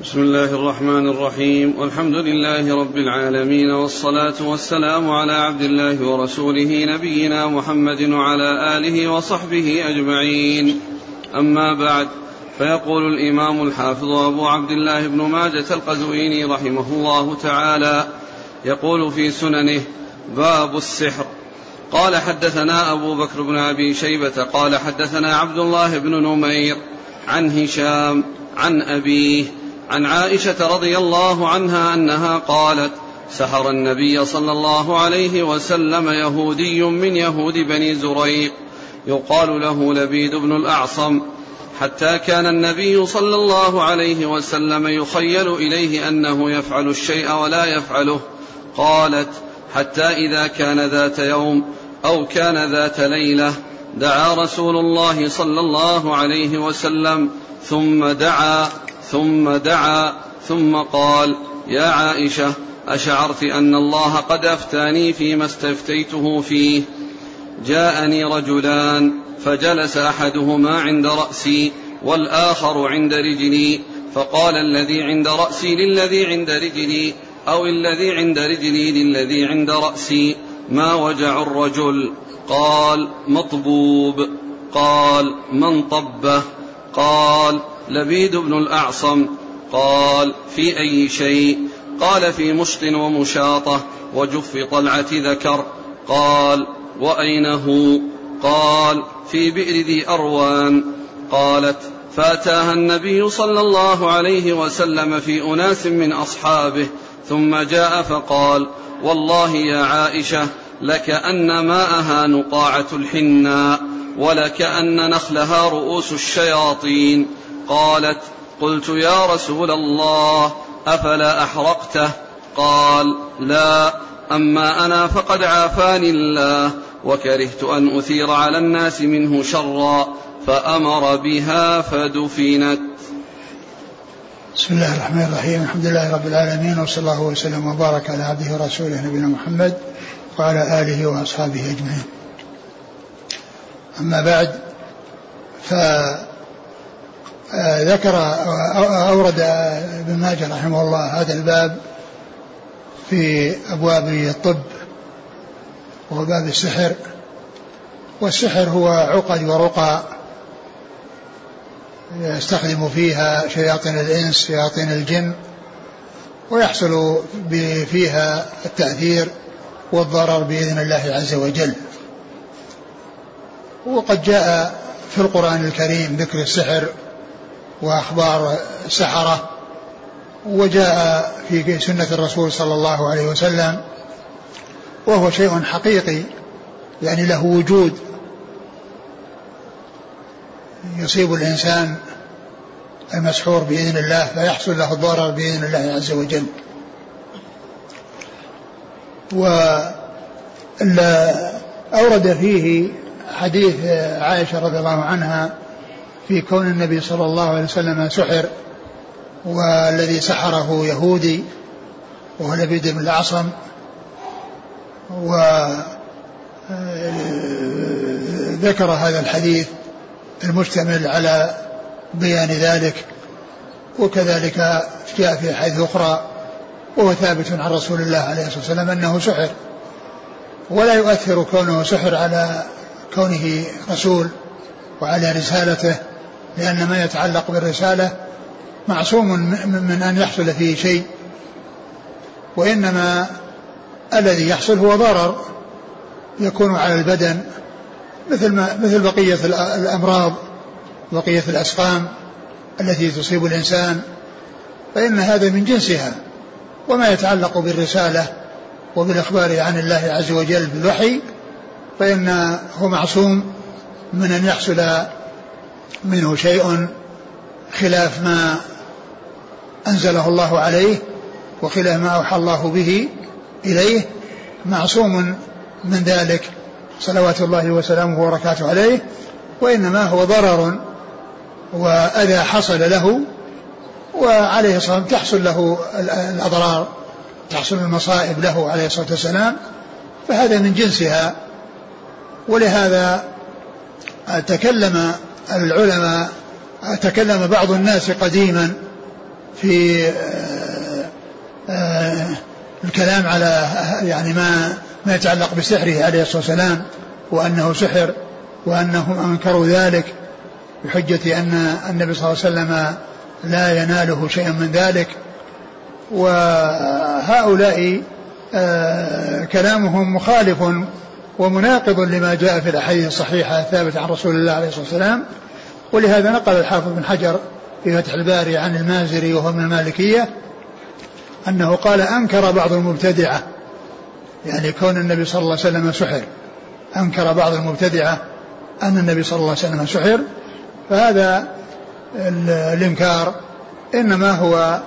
بسم الله الرحمن الرحيم. والحمد لله رب العالمين والصلاة والسلام على عبد الله ورسوله نبينا محمد وعلى آله وصحبه أجمعين. أما بعد فيقول الإمام الحافظ أبو عبد الله بن ماجة القزويني رحمه الله تعالى يقول في سننه باب السحر قال حدثنا أبو بكر بن أبي شيبة قال حدثنا عبد الله بن نمير عن هشام عن أبيه عن عائشة رضي الله عنها أنها قالت سحر النبي صلى الله عليه وسلم يهودي من يهود بني زريق يقال له لبيد بن الأعصم حتى كان النبي صلى الله عليه وسلم يخيل إليه أنه يفعل الشيء ولا يفعله قالت حتى إذا كان ذات يوم أو كان ذات ليلة دعا رسول الله صلى الله عليه وسلم ثم دعا. ثم دعا ثم قال يا عائشة أشعرت أن الله قد أفتاني فيما استفتيته فيه. جاءني رجلان فجلس أحدهما عند رأسي والآخر عند رجلي فقال الذي عند رأسي للذي عند رجلي أو الذي عند رجلي للذي عند رأسي ما وجع الرجل؟ قال مطبوب. قال من طبه؟ قال لبيد بن الأعصم قال في أي شيء؟ قال في مشط ومشاطة وجف طلعة ذكر. قال وأين هو قال في بئر ذي أروان. قالت فأتاها النبي صلى الله عليه وسلم في أناس من أصحابه ثم جاء فقال والله يا عائشة لكأن ماءها نقاعة الحناء ولكأن نخلها رؤوس الشياطين. قالت قلت يا رسول الله أفلا أحرقته؟ قال لا أما أنا فقد عافاني الله وكرهت أن أثير على الناس منه شرا فأمر بها فدفنت. بسم الله الرحمن الرحيم الحمد لله رب العالمين وصلى الله وسلم وبارك على عبده ورسوله نبينا محمد وعلى آله وأصحابه أجمعين. أما بعد ف ذكر أورد ابن ماجه رحمه الله هذا الباب في أبواب الطب وهو باب السحر والسحر هو عقد ورقى يستخدم فيها شياطين الإنس شياطين الجن ويحصل فيها التأثير والضرر بإذن الله عز وجل. وقد جاء في القرآن الكريم ذكر السحر وأخبار السحرة وجاء في سنة الرسول صلى الله عليه وسلم وهو شيء حقيقي يعني له وجود. يصيب الإنسان المسحور بإذن الله فيحصل له الضرر بإذن الله عز وجل. و أورد فيه حديث عائشة رضي الله عنها في كون النبي صلى الله عليه وسلم سحر والذي سحره يهودي وهو لبيد بن الأعصم وذكر هذا الحديث المشتمل على بيان ذلك وكذلك جاء في حديث أخرى وهو ثابت عن رسول الله عليه الصلاة والسلام أنه سحر. ولا يؤثر كونه سحر على كونه رسول وعلى رسالته. لأن ما يتعلق بالرسالة معصوم من أن يحصل فيه شيء وإنما الذي يحصل هو ضرر يكون على البدن مثل ما مثل بقية الأمراض بقية الأسقام التي تصيب الإنسان فإن هذا من جنسها وما يتعلق بالرسالة وبالإخبار عن الله عز وجل بالوحي فإنه معصوم من أن يحصل منه شيء خلاف ما أنزله الله عليه وخلاف ما أوحى الله به إليه معصوم من ذلك. صلوات الله وسلامه وبركاته عليه. وإنما هو ضرر وأذى حصل له وعليه الصلاة والسلام تحصل له الأضرار تحصل المصائب له عليه الصلاة والسلام. فهذا من جنسها. ولهذا تكلم العلماء تكلم بعض الناس قديما في آه، آه، الكلام على يعني ما ما يتعلق بسحره عليه الصلاة والسلام وأنه سحر وأنهم أنكروا ذلك بحجة أن النبي صلى الله عليه وسلم لا يناله شيء من ذلك. وهؤلاء آه، كلامهم مخالف ومناقض لما جاء في الأحاديث الصحيحة الثابتة عن رسول الله عليه الصلاة والسلام. ولهذا نقل الحافظ بن حجر في فتح الباري عن المازري وهو من المالكية أنه قال أنكر بعض المبتدعة يعني كون النبي صلى الله عليه وسلم سحر. أنكر بعض المبتدعة أن النبي صلى الله عليه وسلم سحر. فهذا الإنكار إنما هو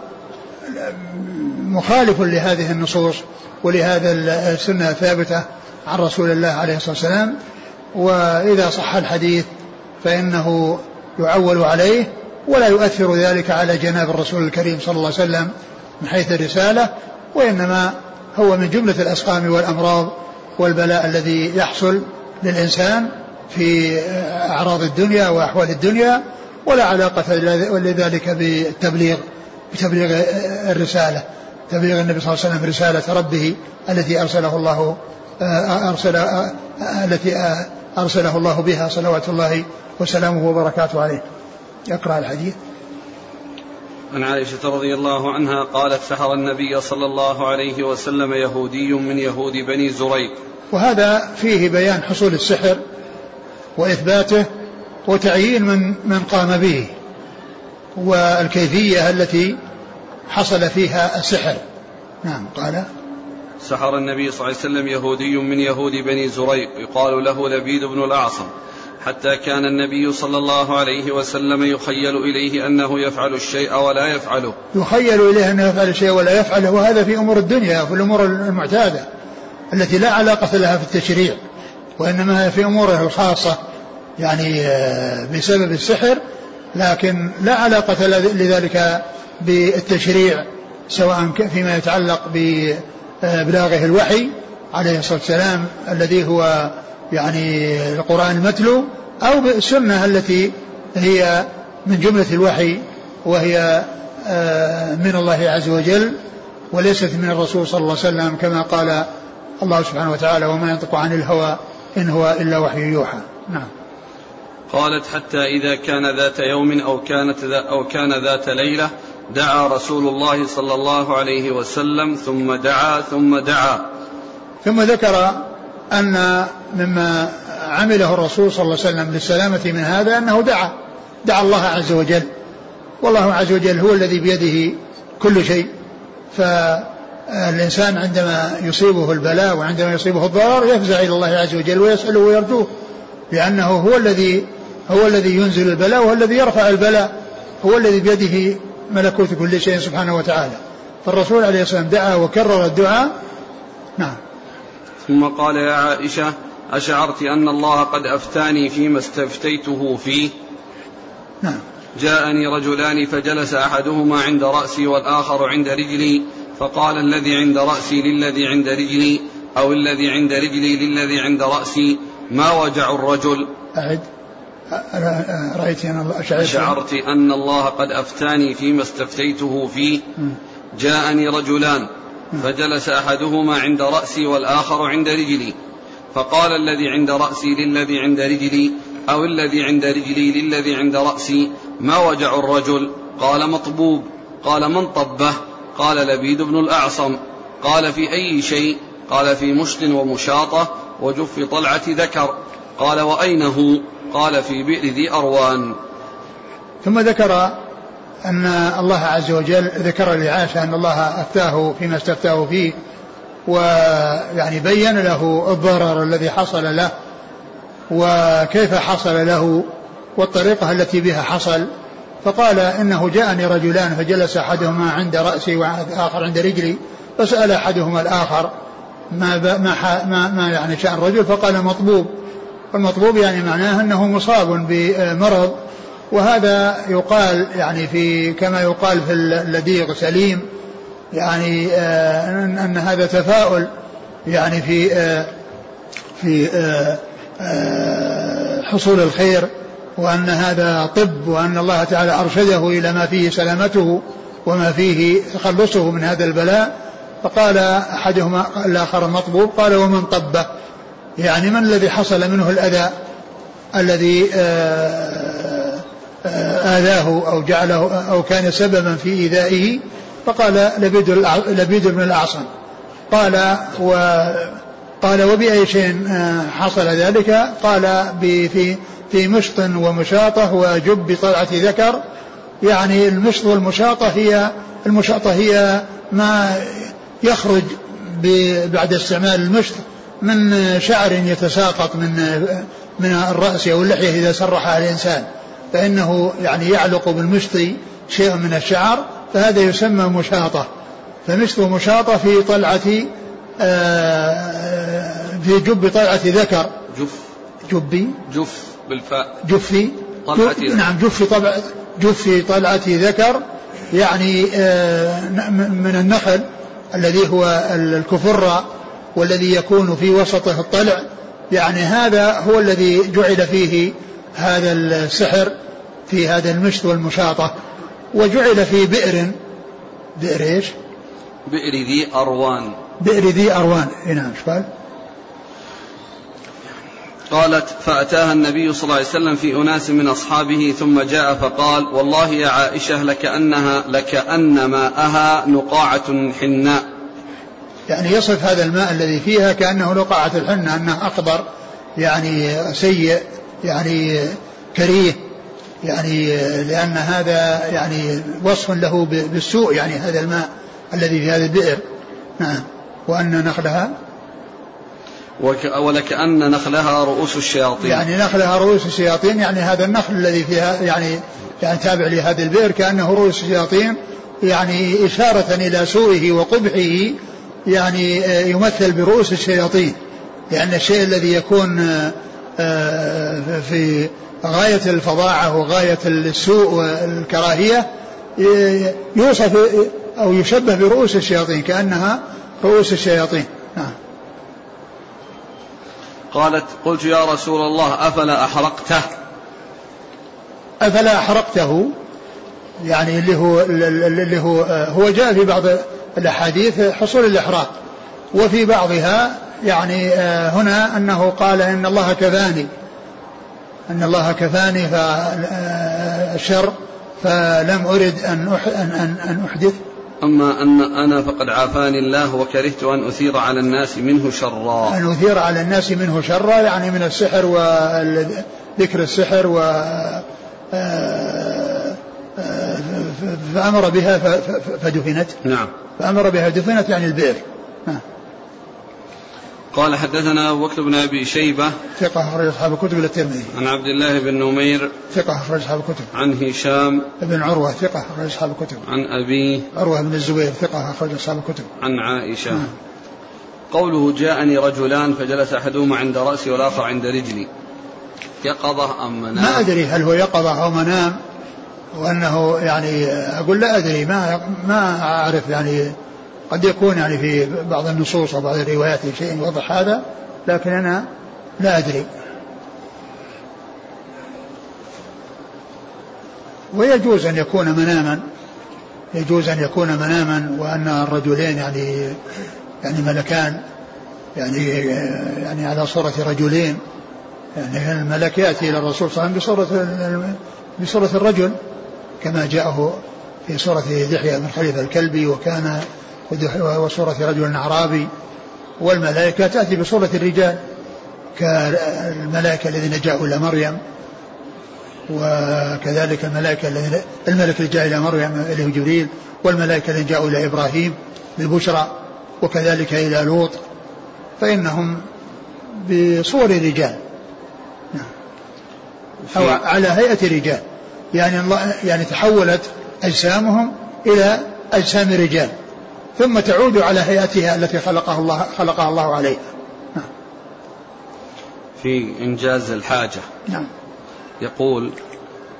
مخالف لهذه النصوص ولهذا السنة الثابتة عن رسول الله عليه الصلاة والسلام وإذا صح الحديث فإنه يعول عليه ولا يؤثر ذلك على جناب الرسول الكريم صلى الله عليه وسلم من حيث الرسالة وإنما هو من جملة الأسقام والأمراض والبلاء الذي يحصل للإنسان في أعراض الدنيا وأحوال الدنيا ولا علاقة لذلك بالتبليغ بتبليغ الرسالة تبليغ النبي صلى الله عليه وسلم رسالة ربه التي أرسله الله أرسل التي أرسله الله بها صلوات الله وسلامه وبركاته عليه. اقرأ الحديث. عن عائشة رضي الله عنها قالت سحر النبي صلى الله عليه وسلم يهودي من يهود بني زريق وهذا فيه بيان حصول السحر وإثباته وتعيين من من قام به والكيفية التي حصل فيها السحر نعم قال سحر النبي صلى الله عليه وسلم يهودي من يهود بني زريق يقال له لبيد بن الأعصم حتى كان النبي صلى الله عليه وسلم يخيل إليه أنه يفعل الشيء ولا يفعله. يخيل إليه أنه يفعل الشيء ولا يفعله وهذا في أمور الدنيا وفي الأمور المعتادة التي لا علاقة لها في التشريع وإنما في أموره الخاصة يعني آه، بسبب السحر لكن لا علاقة لذلك بالتشريع سواء فيما يتعلق بإبلاغه الوحي عليه الصلاة والسلام الذي هو يعني القرآن المتلو أو بالسنة التي هي من جملة الوحي وهي آه، من الله عز وجل وليست من الرسول صلى الله عليه وسلم كما قال الله سبحانه وتعالى وما ينطق عن الهوى إن هو إلا وحي يوحى. نعم. قالت حتى إذا كان ذات يوم أو كانت أو كان ذات ليلة دعا رسول الله صلى الله عليه وسلم ثم دعا ثم دعا. ثم ذكر أن مما عمله الرسول صلى الله عليه وسلم للسلامة من هذا أنه دعا. دعا الله عز وجل. والله عز وجل هو الذي بيده كل شيء. فالإنسان عندما يصيبه البلاء وعندما يصيبه الضرر يفزع إلى الله عز وجل ويسأله ويرجوه لأنه هو الذي هو الذي ينزل البلاء وهو الذي يرفع البلاء. هو الذي بيده ملكوت كل شيء سبحانه وتعالى. فالرسول عليه الصلاة والسلام دعا وكرر الدعاء. نعم. ثم قال يا عائشة أشعرت أن الله قد أفتاني فيما استفتيته فيه؟ نعم. جاءني رجلان فجلس أحدهما عند رأسي والآخر عند رجلي فقال الذي عند رأسي للذي عند رجلي أو الذي عند رجلي للذي عند رأسي ما وجع الرجل؟ أعد. رأيت أن الله أشعرت, أشعرت أن الله قد أفتاني فيما استفتيته فيه. جاءني رجلان. فجلس أحدهما عند رأسي والآخر عند رجلي. فقال الذي عند رأسي للذي عند رجلي أو الذي عند رجلي للذي عند رأسي ما وجع الرجل؟ قال مطبوب. قال من طبه؟ قال لبيد بن الأعصم. قال في أي شيء؟ قال في مشط ومشاطة وجف طلعة ذكر. قال وأين هو؟ قال في بئر ذي أروان. ثم ذكر أن الله عز وجل ذكر لعائشة أن الله أفتاه فيما استفتاه فيه ويعني بين له الضرر الذي حصل له وكيف حصل له والطريقة التي بها حصل. فقال إنه جاءني رجلان فجلس أحدهما عند رأسي والآخر عند رجلي فسأل أحدهما الآخر ما ما ما, ما يعني شأن الرجل فقال مطبوب. والمطلوب يعني معناه أنه مصاب بمرض وهذا يقال يعني في كما يقال في اللديغ سليم يعني آه أن هذا تفاؤل يعني في آه في آه حصول الخير وأن هذا طب وأن الله تعالى أرشده إلى ما فيه سلامته وما فيه تخلصه من هذا البلاء. فقال أحدهما الآخر المطبوب قال ومن طبه؟ يعني من الذي حصل منه الأذى الذي آه، آه، آذاه أو جعله أو كان سببا في إيذائه؟ فقال لبيد لبيد بن الأعصم. قال و قال وبأي شيء آه، حصل ذلك؟ قال في في مشط ومشاطة وجب طلعة ذكر. يعني المشط والمشاطة هي المشاطة هي ما يخرج بعد استعمال المشط من شعر يتساقط من من الرأس أو اللحية إذا سرحها الإنسان فإنه يعني يعلق بالمشط شيء من الشعر فهذا يسمى مشاطة. فمشط مشاطة في طلعة آه، في جب طلعة ذكر. جف. جبي جف بالفاء. جفي طلعة نعم جفي طبع جفي طلعة ذكر يعني آه، من النخل الذي هو الكفر والذي يكون في وسطه الطلع يعني هذا هو الذي جعل فيه هذا السحر في هذا المشط والمشاطة وجعل في بئر بئر إيش؟ بئر ذي أروان بئر ذي أروان نعم إيش قال؟ قالت فأتاها النبي صلى الله عليه وسلم في أناس من أصحابه ثم جاء فقال والله يا عائشة لكأنها لكأن ماءها نقاعة حناء يعني يصف هذا الماء الذي فيها كأنه نقاعة الحنة أنه أخضر يعني سيء يعني كريه يعني لأن هذا يعني وصف له بالسوء يعني هذا الماء الذي في هذه البئر. نعم. وأن نخلها؟ ولكأن نخلها رؤوس الشياطين. يعني نخلها رؤوس الشياطين يعني هذا النخل الذي فيها يعني يعني تابع لهذه البئر كأنه رؤوس الشياطين يعني إشارة إلى سوءه وقبحه يعني يمثل برؤوس الشياطين. لأن الشيء الذي يكون آه، في غاية الفظاعة وغاية السوء والكراهية يوصف أو يشبه برؤوس الشياطين كأنها رؤوس الشياطين. نعم. قالت قلت يا رسول الله أفلا أحرقته؟ أفلا أحرقته؟ يعني اللي هو اللي هو هو جاء في بعض الأحاديث حصول الإحراق. وفي بعضها يعني آه، هنا أنه قال إن الله كفاني. أن الله كفاني فالشر فلم أرد أن أن أن أحدث. أما أن أنا فقد عافاني الله وكرهت أن أثير على الناس منه شرا. أن أثير على الناس منه شرا يعني من السحر وذكر السحر و آه، آه، فأمر بها فدفنت. نعم. فأمر بها دفنت يعني البئر. نعم قال حدثنا ابو بكر بن أبي شيبة. ثقة أخرج أصحاب الكتب إلى الترمذي. عن عبد الله بن نمير. ثقة أخرج أصحاب الكتب. عن هشام. بن عروة ثقة أخرج أصحاب الكتب. عن ابيه عروة بن الزبير ثقة أخرج أصحاب الكتب. عن عائشة. نعم. قوله جاءني رجلان فجلس أحدهما عند رأسي والاخر عند رجلي. يقظة أم منام؟ ما أدري هل هو يقظة أو منام. وأنه يعني أقول لا أدري ما ما أعرف يعني قد يكون يعني في بعض النصوص أو بعض الروايات شيء يوضح هذا لكن أنا لا أدري. ويجوز أن يكون مناما يجوز أن يكون مناما وأن الرجلين يعني يعني ملكان يعني يعني على صورة رجلين يعني الملك يأتي إلى الرسول صلى الله عليه وسلم بصورة بصورة الرجل. كما جاءه في صورة دحية بن خليفة الكلبي وكان وصورة رجل أعرابي والملائكة تأتي بصورة الرجال كالملائكة الذين جاءوا إلى مريم وكذلك الملائكة الذين الملك اللي جاء إلى مريم اللي هو جبريل والملائكة الذين جاءوا إلى إبراهيم بالبشرى وكذلك إلى لوط فإنهم بصور رجال نعم. أو على هيئة رجال يعني الله يعني تحولت أجسامهم إلى أجسام رجال. ثم تعود على هيئتها التي خلقها الله خلقها الله عليها. نعم. في إنجاز الحاجة. نعم. يقول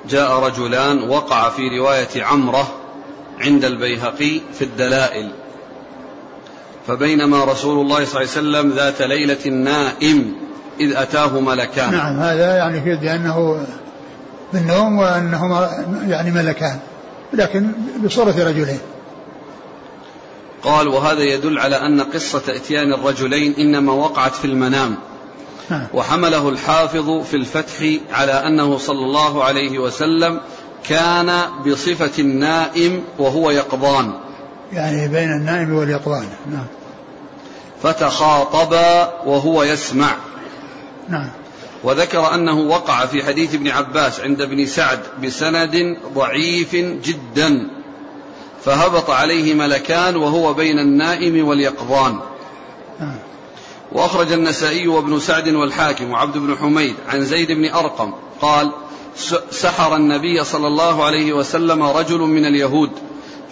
جاء رجلان وقع في رواية عمرة عند البيهقي في الدلائل. فبينما رسول الله صلى الله عليه وسلم ذات ليلة نائم إذ أتاه ملكان. نعم هذا يعني في بأنه بالنوم وأنهما يعني ملكان لكن بصورة رجلين. قال وهذا يدل على أن قصة إتيان الرجلين إنما وقعت في المنام. نعم. وحمله الحافظ في الفتح على أنه صلى الله عليه وسلم كان بصفة النائم وهو يقظان. يعني بين النائم واليقظان. نعم. فتخاطبا وهو يسمع. نعم. وذكر أنه وقع في حديث ابن عباس عند ابن سعد بسند ضعيف جدا فهبط عليه ملكان وهو بين النائم واليقظان. وأخرج النسائي وابن سعد والحاكم وعبد بن حميد عن زيد بن أرقم قال سحر النبي صلى الله عليه وسلم رجل من اليهود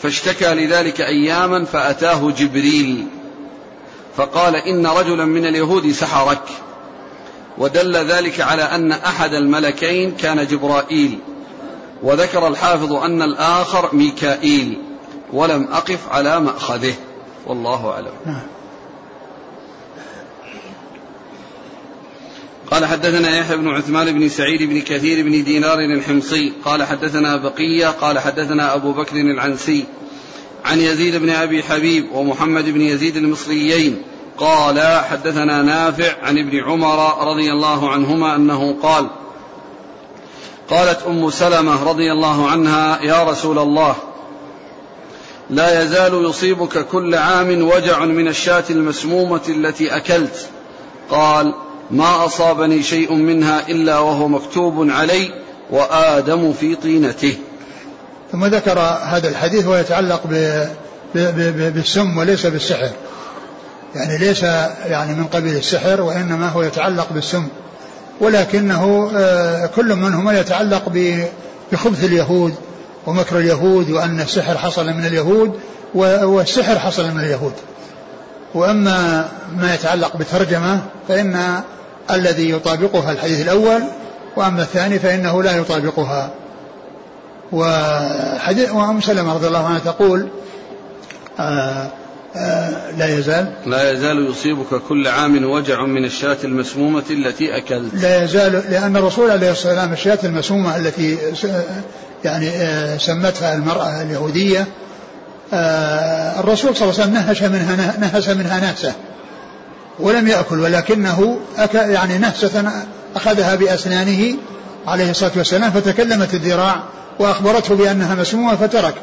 فاشتكى لذلك أياما فأتاه جبريل فقال إن رجلا من اليهود سحرك ودل ذلك على أن أحد الملكين كان جبرائيل وذكر الحافظ أن الآخر ميكائيل ولم أقف على مأخذه. والله أعلم. نعم. قال حدثنا يحيى بن عثمان بن سعيد بن كثير بن دينار الحمصي. قال حدثنا بقية قال حدثنا أبو بكر العنسي عن يزيد بن أبي حبيب ومحمد بن يزيد المصريين. قال حدثنا نافع عن ابن عمر رضي الله عنهما أنه قال قالت أم سلمة رضي الله عنها يا رسول الله لا يزال يصيبك كل عام وجع من الشاة المسمومة التي أكلت. قال ما أصابني شيء منها إلا وهو مكتوب علي وآدم في طينته. ثم ذكر هذا الحديث ويتعلق بالسم وليس بالسحر. يعني ليس يعني من قبيل السحر وإنما هو يتعلق بالسم ولكنه آه، كل منهما يتعلق بخبث اليهود ومكر اليهود وأن السحر حصل من اليهود والسحر حصل من اليهود. وأما ما يتعلق بترجمة فإن الذي يطابقها الحديث الأول وأما الثاني فإنه لا يطابقها. وحديث وأم سلمة رضي الله عنها تقول آه لا يزال. لا يزال يصيبك كل عام وجع من الشاة المسمومة التي أكلت. لا يزال لأن الرسول عليه الصلاة والسلام الشاة المسمومة التي يعني آه سمتها المرأة اليهودية آه الرسول صلى الله عليه وسلم نهش منها نهس منها نهسة ولم يأكل ولكنه أكل يعني نهسة أخذها بأسنانه عليه الصلاة والسلام فتكلمت الذراع وأخبرته بأنها مسمومة فترك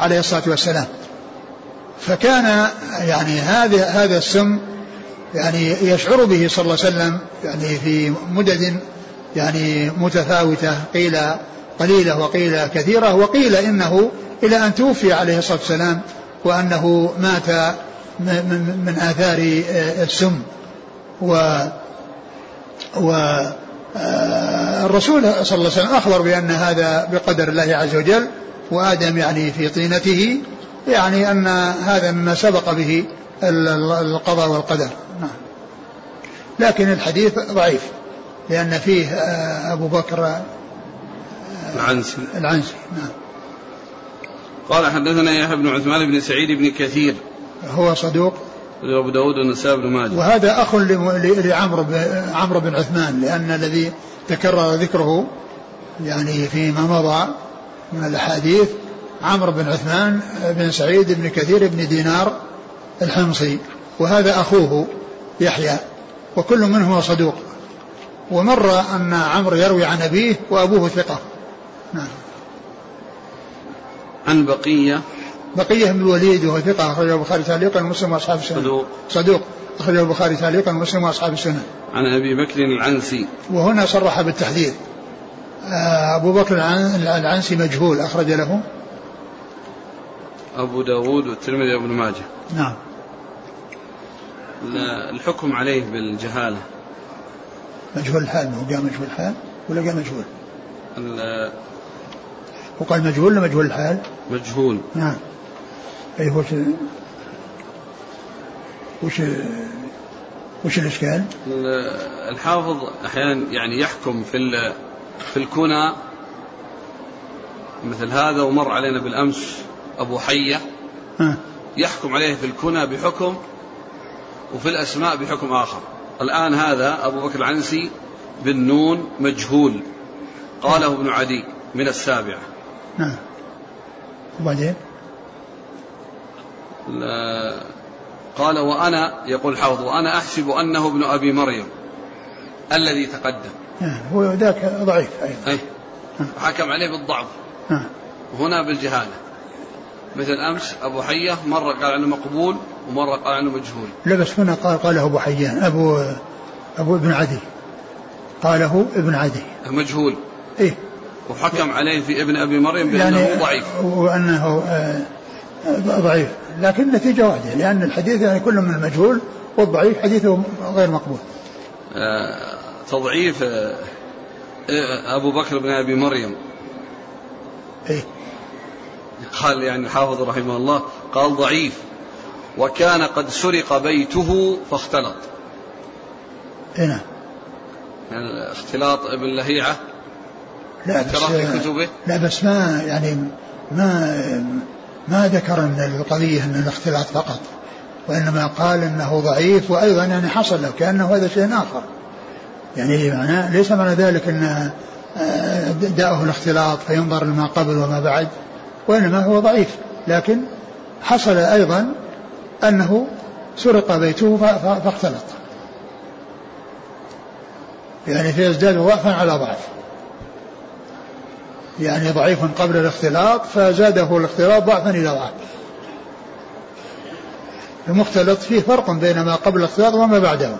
عليه الصلاة والسلام. فكان يعني هذا هذا السم يعني يشعر به صلى الله عليه وسلم يعني في مدد يعني متفاوتة قيل قليلة وقيل كثيرة وقيل إنه إلى أن توفي عليه الصلاة والسلام وأنه مات من آثار السم. و و الرسول صلى الله عليه وسلم أخبر بأن هذا بقدر الله عز وجل وآدم يعني في طينته يعني أن هذا مما سبق به القضاء والقدر. نعم. لكن الحديث ضعيف لأن فيه أبو بكر العنسي. العنسي. نعم. قال حدثنا يحيى بن عثمان بن سعيد بن كثير. هو صدوق. أبو داود والنسائي بن ماجه. وهذا أخ لعمرو عمرو بن عثمان لأن الذي تكرر ذكره يعني فيما مضى من الأحاديث عمرو بن عثمان بن سعيد بن كثير بن دينار الحمصي وهذا أخوه يحيى وكل منهما صدوق. ومر أن عمرو يروي عن أبيه وأبوه ثقة. نعم. عن بقية. بقية بن الوليد وهو ثقة أخرجه البخاري تعليقا ومسلم وأصحاب السنة. صدوق. صدوق. أخرجه البخاري تعليقا ومسلم وأصحاب السنة. عن أبي بكر العنسي. وهنا صرح بالتحذير. آه، أبو بكر العنسي مجهول أخرج له. أبو داود والترمذي وابن ماجه نعم الحكم عليه بالجهالة مجهول الحال هو قال مجهول الحال ولا قال مجهول؟ وقال مجهول ولا مجهول الحال؟ مجهول نعم أي وش وش وش الإشكال؟ الحافظ أحيانا يعني يحكم في في الكنى مثل هذا ومر علينا بالأمس أبو حية يحكم عليه في الكنى بحكم وفي الأسماء بحكم آخر. الآن هذا أبو بكر العنسي بالنون مجهول. قاله ابن عدي من السابعة. نعم. وبعدين؟ قال وأنا يقول الحافظ وأنا أحسب أنه ابن أبي مريم الذي تقدم. نعم. هو ذاك ضعيف أيضا. أي حكم عليه بالضعف. نعم. هنا بالجهالة. مثل أمس أبو حية مرة قال عنه مقبول ومرة قال عنه مجهول. لا بس هنا قال قاله أبو حيان أبو أبو ابن عدي. قاله ابن عدي. مجهول. إيه. وحكم عليه في ابن أبي مريم بأنه يعني ضعيف. وأنه آه، ضعيف. لكن النتيجة واحدة لأن الحديث يعني كل من المجهول والضعيف حديثه غير مقبول. آه، تضعيف آه، أبو بكر بن أبي مريم. إيه. قال يعني الحافظ رحمه الله قال ضعيف. وكان قد سرق بيته فاختلط. إيه نعم. يعني اختلاط ابن لهيعة؟ لا بس في كتبه. لا بس ما يعني ما ما ذكر ان القضية ان الاختلاط فقط وإنما قال إنه ضعيف وأيضا يعني حصل له كأنه هذا شيء آخر. يعني معناه ليس معنى ذلك إن آه، داءه الاختلاط فينظر لما قبل وما بعد. وإنما هو ضعيف. لكن حصل أيضا أنه سرق بيته فاختلط. يعني فيزداد ضعفا على ضعف. يعني ضعيف قبل الاختلاط فزاده الاختلاط ضعفا إلى ضعف. المختلط فيه فرق بين ما قبل الاختلاط وما بعده.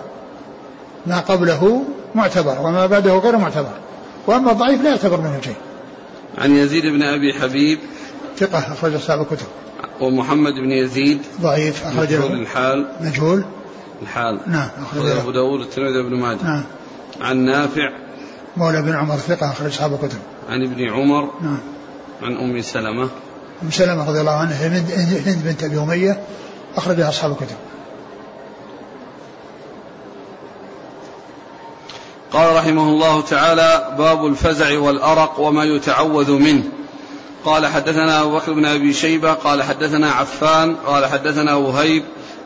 ما قبله معتبر وما بعده غير معتبر. وأما الضعيف لا يعتبر منه شيء. عن يزيد بن أبي حبيب ثقة أخرج أصحاب الكتب. ومحمد بن يزيد ضعيف أخرج مجهول الحال. مجهول. الحال. نعم أخرج أبو داود الترمذي بن ماجه. نعم. عن نافع. مولى بن عمر ثقة أخرج أصحاب الكتب. عن ابن عمر. نعم. عن أم سلمة. أم سلمة رضي الله عنها هند هند بنت أبي أمية أخرجها أصحاب الكتب. قال رحمه الله تعالى باب الفزع والأرق وما يتعوذ منه. قال حدثنا أبو بكر بن أبي شيبة قال حدثنا عفان قال حدثنا وهيب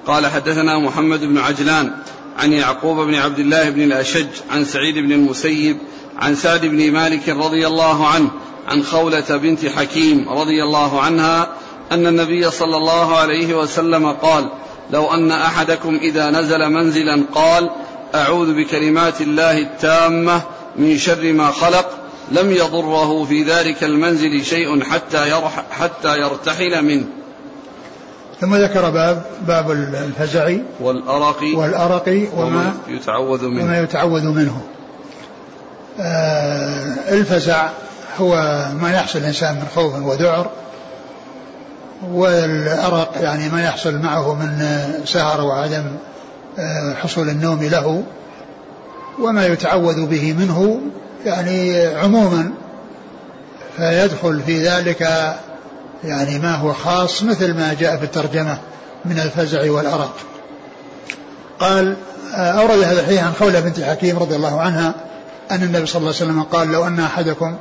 قال حدثنا محمد بن عجلان عن يعقوب بن عبد الله بن الأشج عن سعيد بن المسيب عن سعد بن مالك رضي الله عنه عن خولة بنت حكيم رضي الله عنها أن النبي صلى الله عليه وسلم قال لو أن أحدكم إذا نزل منزلا قال أعوذ بكلمات الله التامة من شر ما خلق لم يضره في ذلك المنزل شيء حتى يرح حتى يرتحل منه. ثم ذكر باب باب الفزع والأرق والأرق وما يتعوذ منه وما يتعوذ منه. آه الفزع هو ما يحصل الإنسان من خوف وذعر والأرق يعني ما يحصل معه من سهر وعدم آه، حصول النوم له وما يتعوذ به منه يعني عموما فيدخل في ذلك يعني ما هو خاص مثل ما جاء في الترجمة من الفزع والأرق. قال أورد هذا الحديث عن خولة بنت حكيم رضي الله عنها أن النبي صلى الله عليه وسلم قال لو أن أحدكم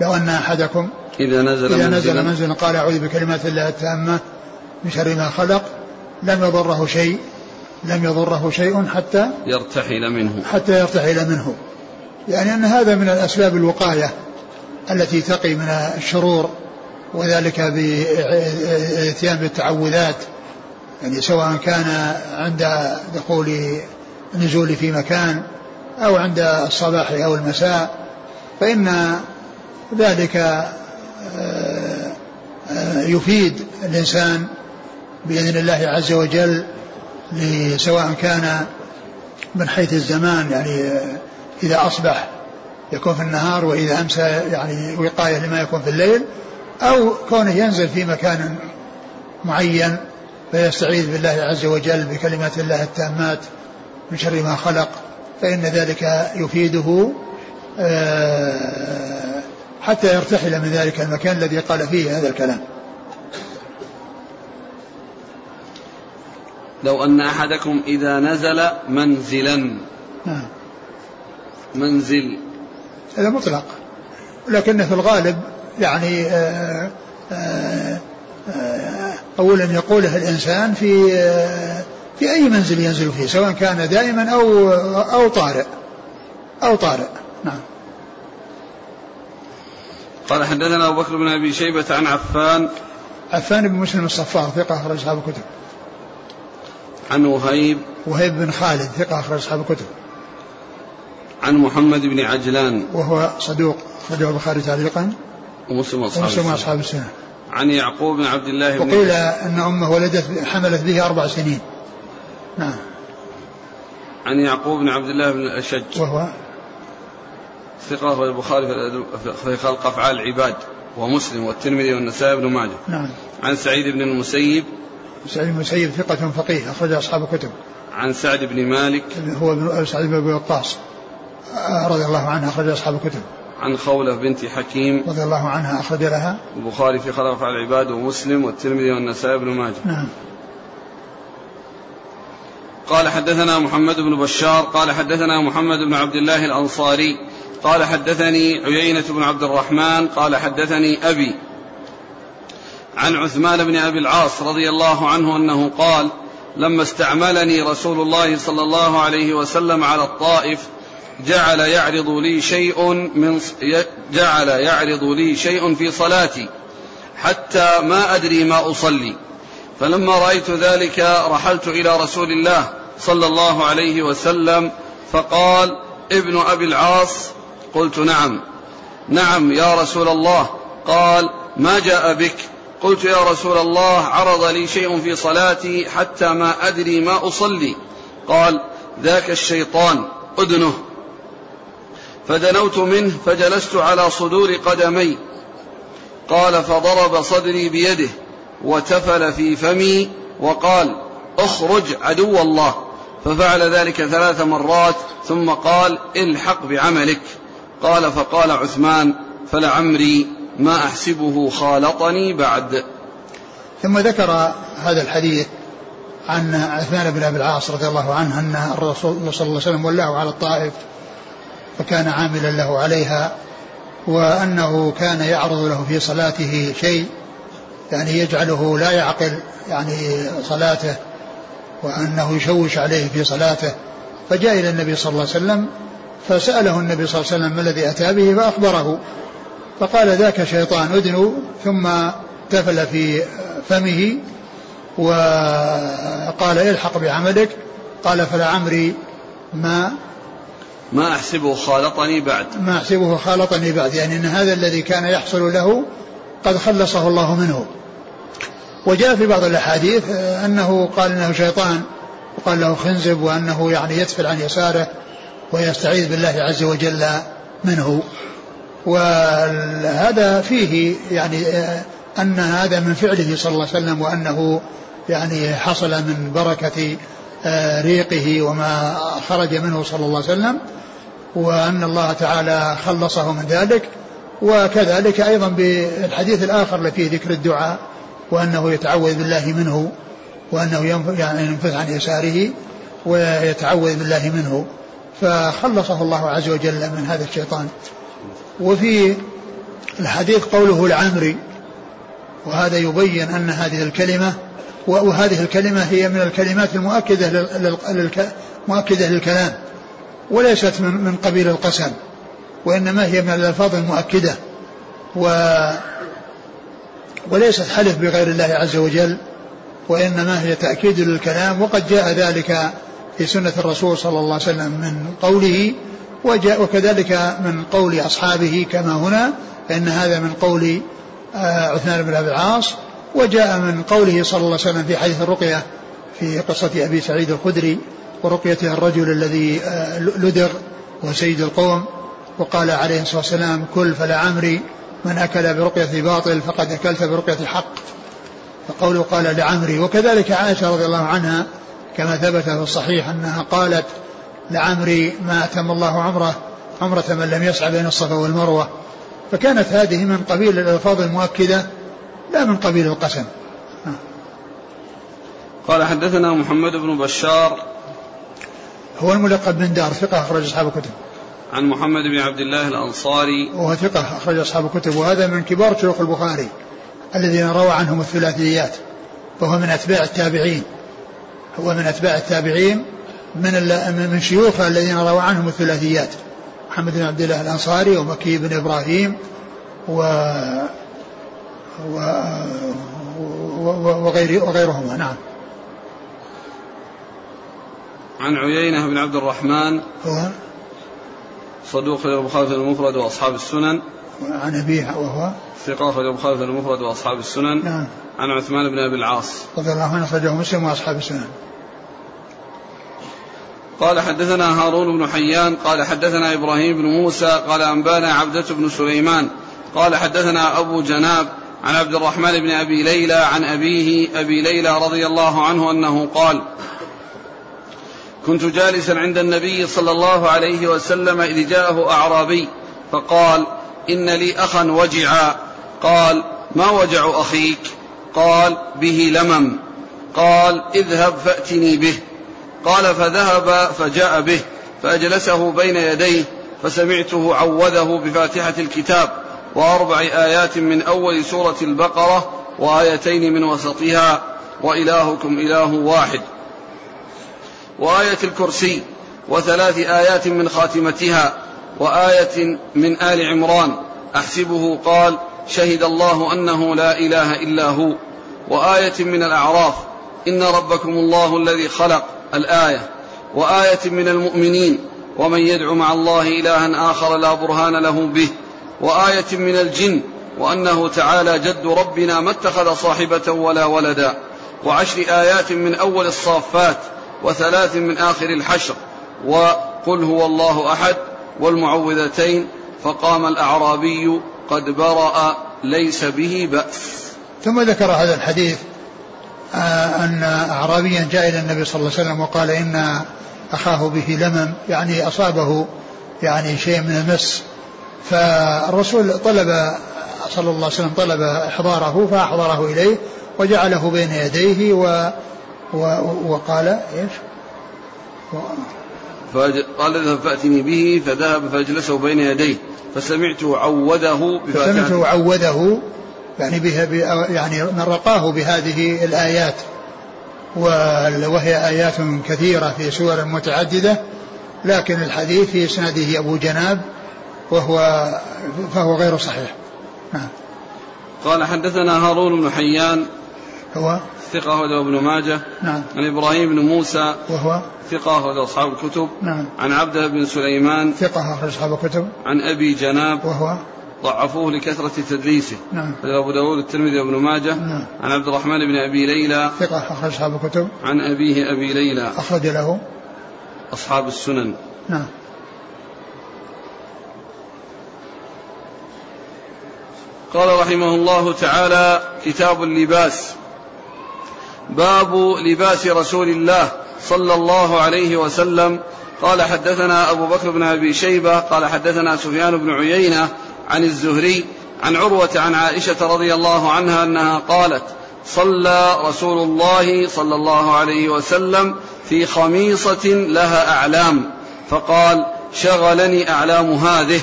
لو أن أحدكم إذا نزل إذا نزل منزلا قال أعوذ بكلمات الله التامة من شر ما خلق لم يضره شيء لم يضره شيء حتى يرتحل منه. حتى يرتحل منه. يعني أن هذا من الأسباب الوقاية التي تقي من الشرور وذلك بالاتيان بالتعوذات يعني سواء كان عند دخول النزول في مكان أو عند الصباح أو المساء فإن ذلك آه، يفيد الإنسان بإذن الله عز وجل سواء كان من حيث الزمان يعني إذا أصبح يكون في النهار وإذا أمسى يعني وقاية لما يكون في الليل أو كونه ينزل في مكان معين فيستعيذ بالله عز وجل بكلمات الله التامات من شر ما خلق فإن ذلك يفيده آه، حتى يرتحل من ذلك المكان الذي قال فيه هذا الكلام. لو أن أحدكم إذا نزل منزلا منزل. هذا مطلق. لكن في الغالب يعني آآ آه، آآ آه، أولا يقوله الإنسان في في أي منزل ينزل فيه سواء كان دائما أو أو طارئ. أو طارئ. نعم. قال حدثنا أبو بكر بن أبي شيبة عن عفان. عفان بن مسلم الصفار ثقة أخرج أصحاب الكتب. عن وهيب. وهيب بن خالد ثقة أخرج أصحاب الكتب. عن محمد بن عجلان. وهو صدوق أخرجه البخاري تعليقا. ومسلم أصحاب ومسلم أصحاب السنة. عن يعقوب بن عبد الله بن وقيل أن أمه ولدت حملت به أربع سنين. نعم. عن يعقوب بن عبد الله بن الأشج وهو؟ ثقة البخاري في خلق أفعال العباد ومسلم والترمذي والنسائي بن ماجه. نعم. عن سعيد بن المسيب. سعيد بن المسيب ثقة فقيه أخرج أصحاب الكتب. عن سعد بن مالك. هو سعيد بن أبي وقاص. رضي الله عنه أخرج أصحاب الكتب. عن خولة بنت حكيم. رضي الله عنها أخرج لها. البخاري في خلق أفعال العباد ومسلم والترمذي والنسائي بن ماجه. نعم. قال حدثنا محمد بن بشار قال حدثنا محمد بن عبد الله الأنصاري قال حدثني عيينة بن عبد الرحمن قال حدثني أبي عن عثمان بن أبي العاص رضي الله عنه أنه قال لما استعملني رسول الله صلى الله عليه وسلم على الطائف جعل يعرض لي شيء من جعل يعرض لي شيء في صلاتي حتى ما أدري ما أصلي. فلما رأيت ذلك رحلت إلى رسول الله صلى الله عليه وسلم فقال ابن أبي العاص. قلت نعم. نعم يا رسول الله. قال ما جاء بك. قلت يا رسول الله عرض لي شيء في صلاتي حتى ما أدري ما أصلي. قال ذاك الشيطان أدنه فدنوت منه فجلست على صدور قدمي. قال فضرب صدري بيده وتفل في فمي وقال اخرج عدو الله. ففعل ذلك ثلاث مرات ثم قال الحق بعملك. قال فقال عثمان فلعمري ما أحسبه خالطني بعد. ثم ذكر هذا الحديث عن عثمان بن أبي العاص رضي الله عنه أن الرسول صلى الله عليه وسلم ولاه على الطائف فكان عاملا له عليها وأنه كان يعرض له في صلاته شيء يعني يجعله لا يعقل يعني صلاته وأنه يشوش عليه في صلاته. فجاء إلى النبي صلى الله عليه وسلم فسأله النبي صلى الله عليه وسلم ما الذي أتى به فأخبره. فقال ذاك شيطان أدنو ثم تفل في فمه وقال إلحق بعملك قال فلعمري ما ما أحسبه خالطني بعد. ما أحسبه خالطني بعد. يعني أن هذا الذي كان يحصل له قد خلصه الله منه. وجاء في بعض الأحاديث أنه قال إنه شيطان وقال له خنزب وأنه يعني يتفل عن يساره ويستعيذ بالله عز وجل منه. وهذا فيه يعني أن هذا من فعله صلى الله عليه وسلم وأنه يعني حصل من بركة ريقه وما خرج منه صلى الله عليه وسلم. وأن الله تعالى خلصه من ذلك وكذلك أيضا بالحديث الآخر الذي فيه ذكر الدعاء وأنه يتعوذ بالله منه وأنه يعني ينفث عن يساره ويتعوذ بالله منه. فخلصه الله عز وجل من هذا الشيطان. وفي الحديث قوله العمري وهذا يبين أن هذه الكلمة وهذه الكلمة هي من الكلمات المؤكدة مؤكدة للكلام. وليست من من قبيل القسم وإنما هي من الألفاظ المؤكدة و وليست حلف بغير الله عز وجل وإنما هي تأكيد للكلام وقد جاء ذلك في سنة الرسول صلى الله عليه وسلم من قوله وجاء وكذلك من قول أصحابه كما هنا فإن هذا من قول آه، عثمان بن أبي العاص وجاء من قوله صلى الله عليه وسلم في حديث الرقية في قصة أبي سعيد الخدري ورقيته الرجل الذي آه، لدغ وسيد القوم وقال عليه الصلاة والسلام كل فلعمري من أكل برقية باطل فقد أكلت برقية حق. فقوله قال لعمري. وكذلك عائشة رضي الله عنها كما ثبت في الصحيح أنها قالت لعمري ما أتم الله عمره عمرة من لم يسعى بين الصفا والمروة. فكانت هذه من قبيل الألفاظ المؤكدة لا من قبيل القسم. قال حدثنا محمد بن بشار هو الملقب بن دار ثقة أخرج أصحاب الكتب. عن محمد بن عبد الله الأنصاري. وهو ثقة أخرج أصحاب الكتب وهذا من كبار شيوخ البخاري الذين روى عنهم الثلاثيات فهو من أتباع التابعين. هو من أتباع التابعين من من شيوخه الذين روى عنهم الثلاثيات محمد بن عبد الله الأنصاري ومكي بن إبراهيم و, و... وغير وغيرهما. نعم. عن عيينة بن عبد الرحمن هو صدوق في البخاري في المفرد وأصحاب السنن. عن أبيه وهو ثقة في البخاري في المفرد وأصحاب السنن. نعم. عن عثمان بن أبي العاص. رضي الله عنه أخرجه مسلم وأصحاب السنن. قال حدثنا هارون بن حيان قال حدثنا إبراهيم بن موسى قال أنبانا عبدة بن سليمان. قال حدثنا أبو جناب عن عبد الرحمن بن أبي ليلى عن أبيه أبي ليلى رضي الله عنه أنه قال كنت جالسا عند النبي صلى الله عليه وسلم إذ جاءه أعرابي فقال إن لي أخا وجعا. قال ما وجع أخيك؟ قال به لمم. قال اذهب فأتني به. قال فذهب فجاء به فأجلسه بين يديه فسمعته عوذه بفاتحة الكتاب وأربع آيات من أول سورة البقرة وآيتين من وسطها وإلهكم إله واحد. وآية الكرسي وثلاث آيات من خاتمتها وآية من آل عمران. أحسبه قال شهد الله أنه لا إله إلا هو. وآية من الأعراف إن ربكم الله الذي خلق الآية. وآية من المؤمنين ومن يدعو مع الله إلها آخر لا برهان له به. وآية من الجن وأنه تعالى جد ربنا ما اتخذ صاحبة ولا ولدا. وعشر آيات من أول الصافات وثلاث من آخر الحشر وقل هو الله أحد والمعوذتين فقام الأعرابي قد برأ ليس به بأس. ثم ذكر هذا الحديث آه، أن أعرابيا جاء إلى النبي صلى الله عليه وسلم وقال إن أخاه به لمم يعني أصابه يعني شيء من المس. فالرسول طلب صلى الله عليه وسلم طلب إحضاره فأحضره إليه وجعله بين يديه و و وقال إيش؟ قال إذهب فأتني به فذهب فأجلسه بين يديه فسمعته عوده فسمعته عوده يعني بها يعني من رقاه بهذه الآيات وهي آيات كثيرة في سور متعددة لكن الحديث في إسناده أبو جناب وهو فهو غير صحيح. نعم. قال حدثنا هارون بن حيان هو؟ ثقة أخرجه ابن ماجه. نعم. عن إبراهيم بن موسى. وهو؟ ثقة أخرج أصحاب الكتب. نعم. عن عبده بن سليمان. ثقة أخرج أصحاب الكتب. عن أبي جناب. وهو؟ ضعفوه لكثرة تدليسه. نعم. أبو داود الترمذي وابن ماجه. نعم. عن عبد الرحمن بن أبي ليلى. ثقة أخرج أصحاب الكتب. عن أبيه أبي ليلى. أخرج له. أصحاب السنن. نعم. قال رحمه الله تعالى كتاب اللباس. باب لباس رسول الله صلى الله عليه وسلم. قال حدثنا أبو بكر بن أبي شيبة قال حدثنا سفيان بن عيينة عن الزهري عن عروة عن عائشة رضي الله عنها أنها قالت صلى رسول الله صلى الله عليه وسلم في خميصة لها أعلام. فقال شغلني أعلام هذه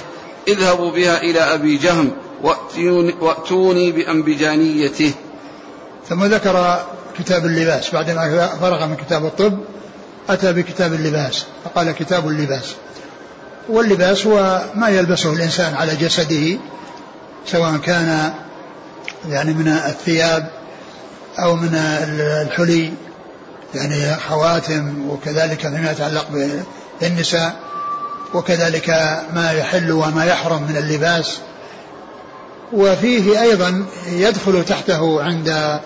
اذهبوا بها إلى أبي جهم وأتوني بأنبجانيته. ثم ذكر كتاب اللباس. بعدما فرغ من كتاب الطب أتى بكتاب اللباس. فقال كتاب اللباس. واللباس هو ما يلبسه الإنسان على جسده سواء كان يعني من الثياب أو من الحلي يعني خواتم وكذلك فيما يتعلق بالنساء وكذلك ما يحل وما يحرم من اللباس. وفيه أيضا يدخل تحته عند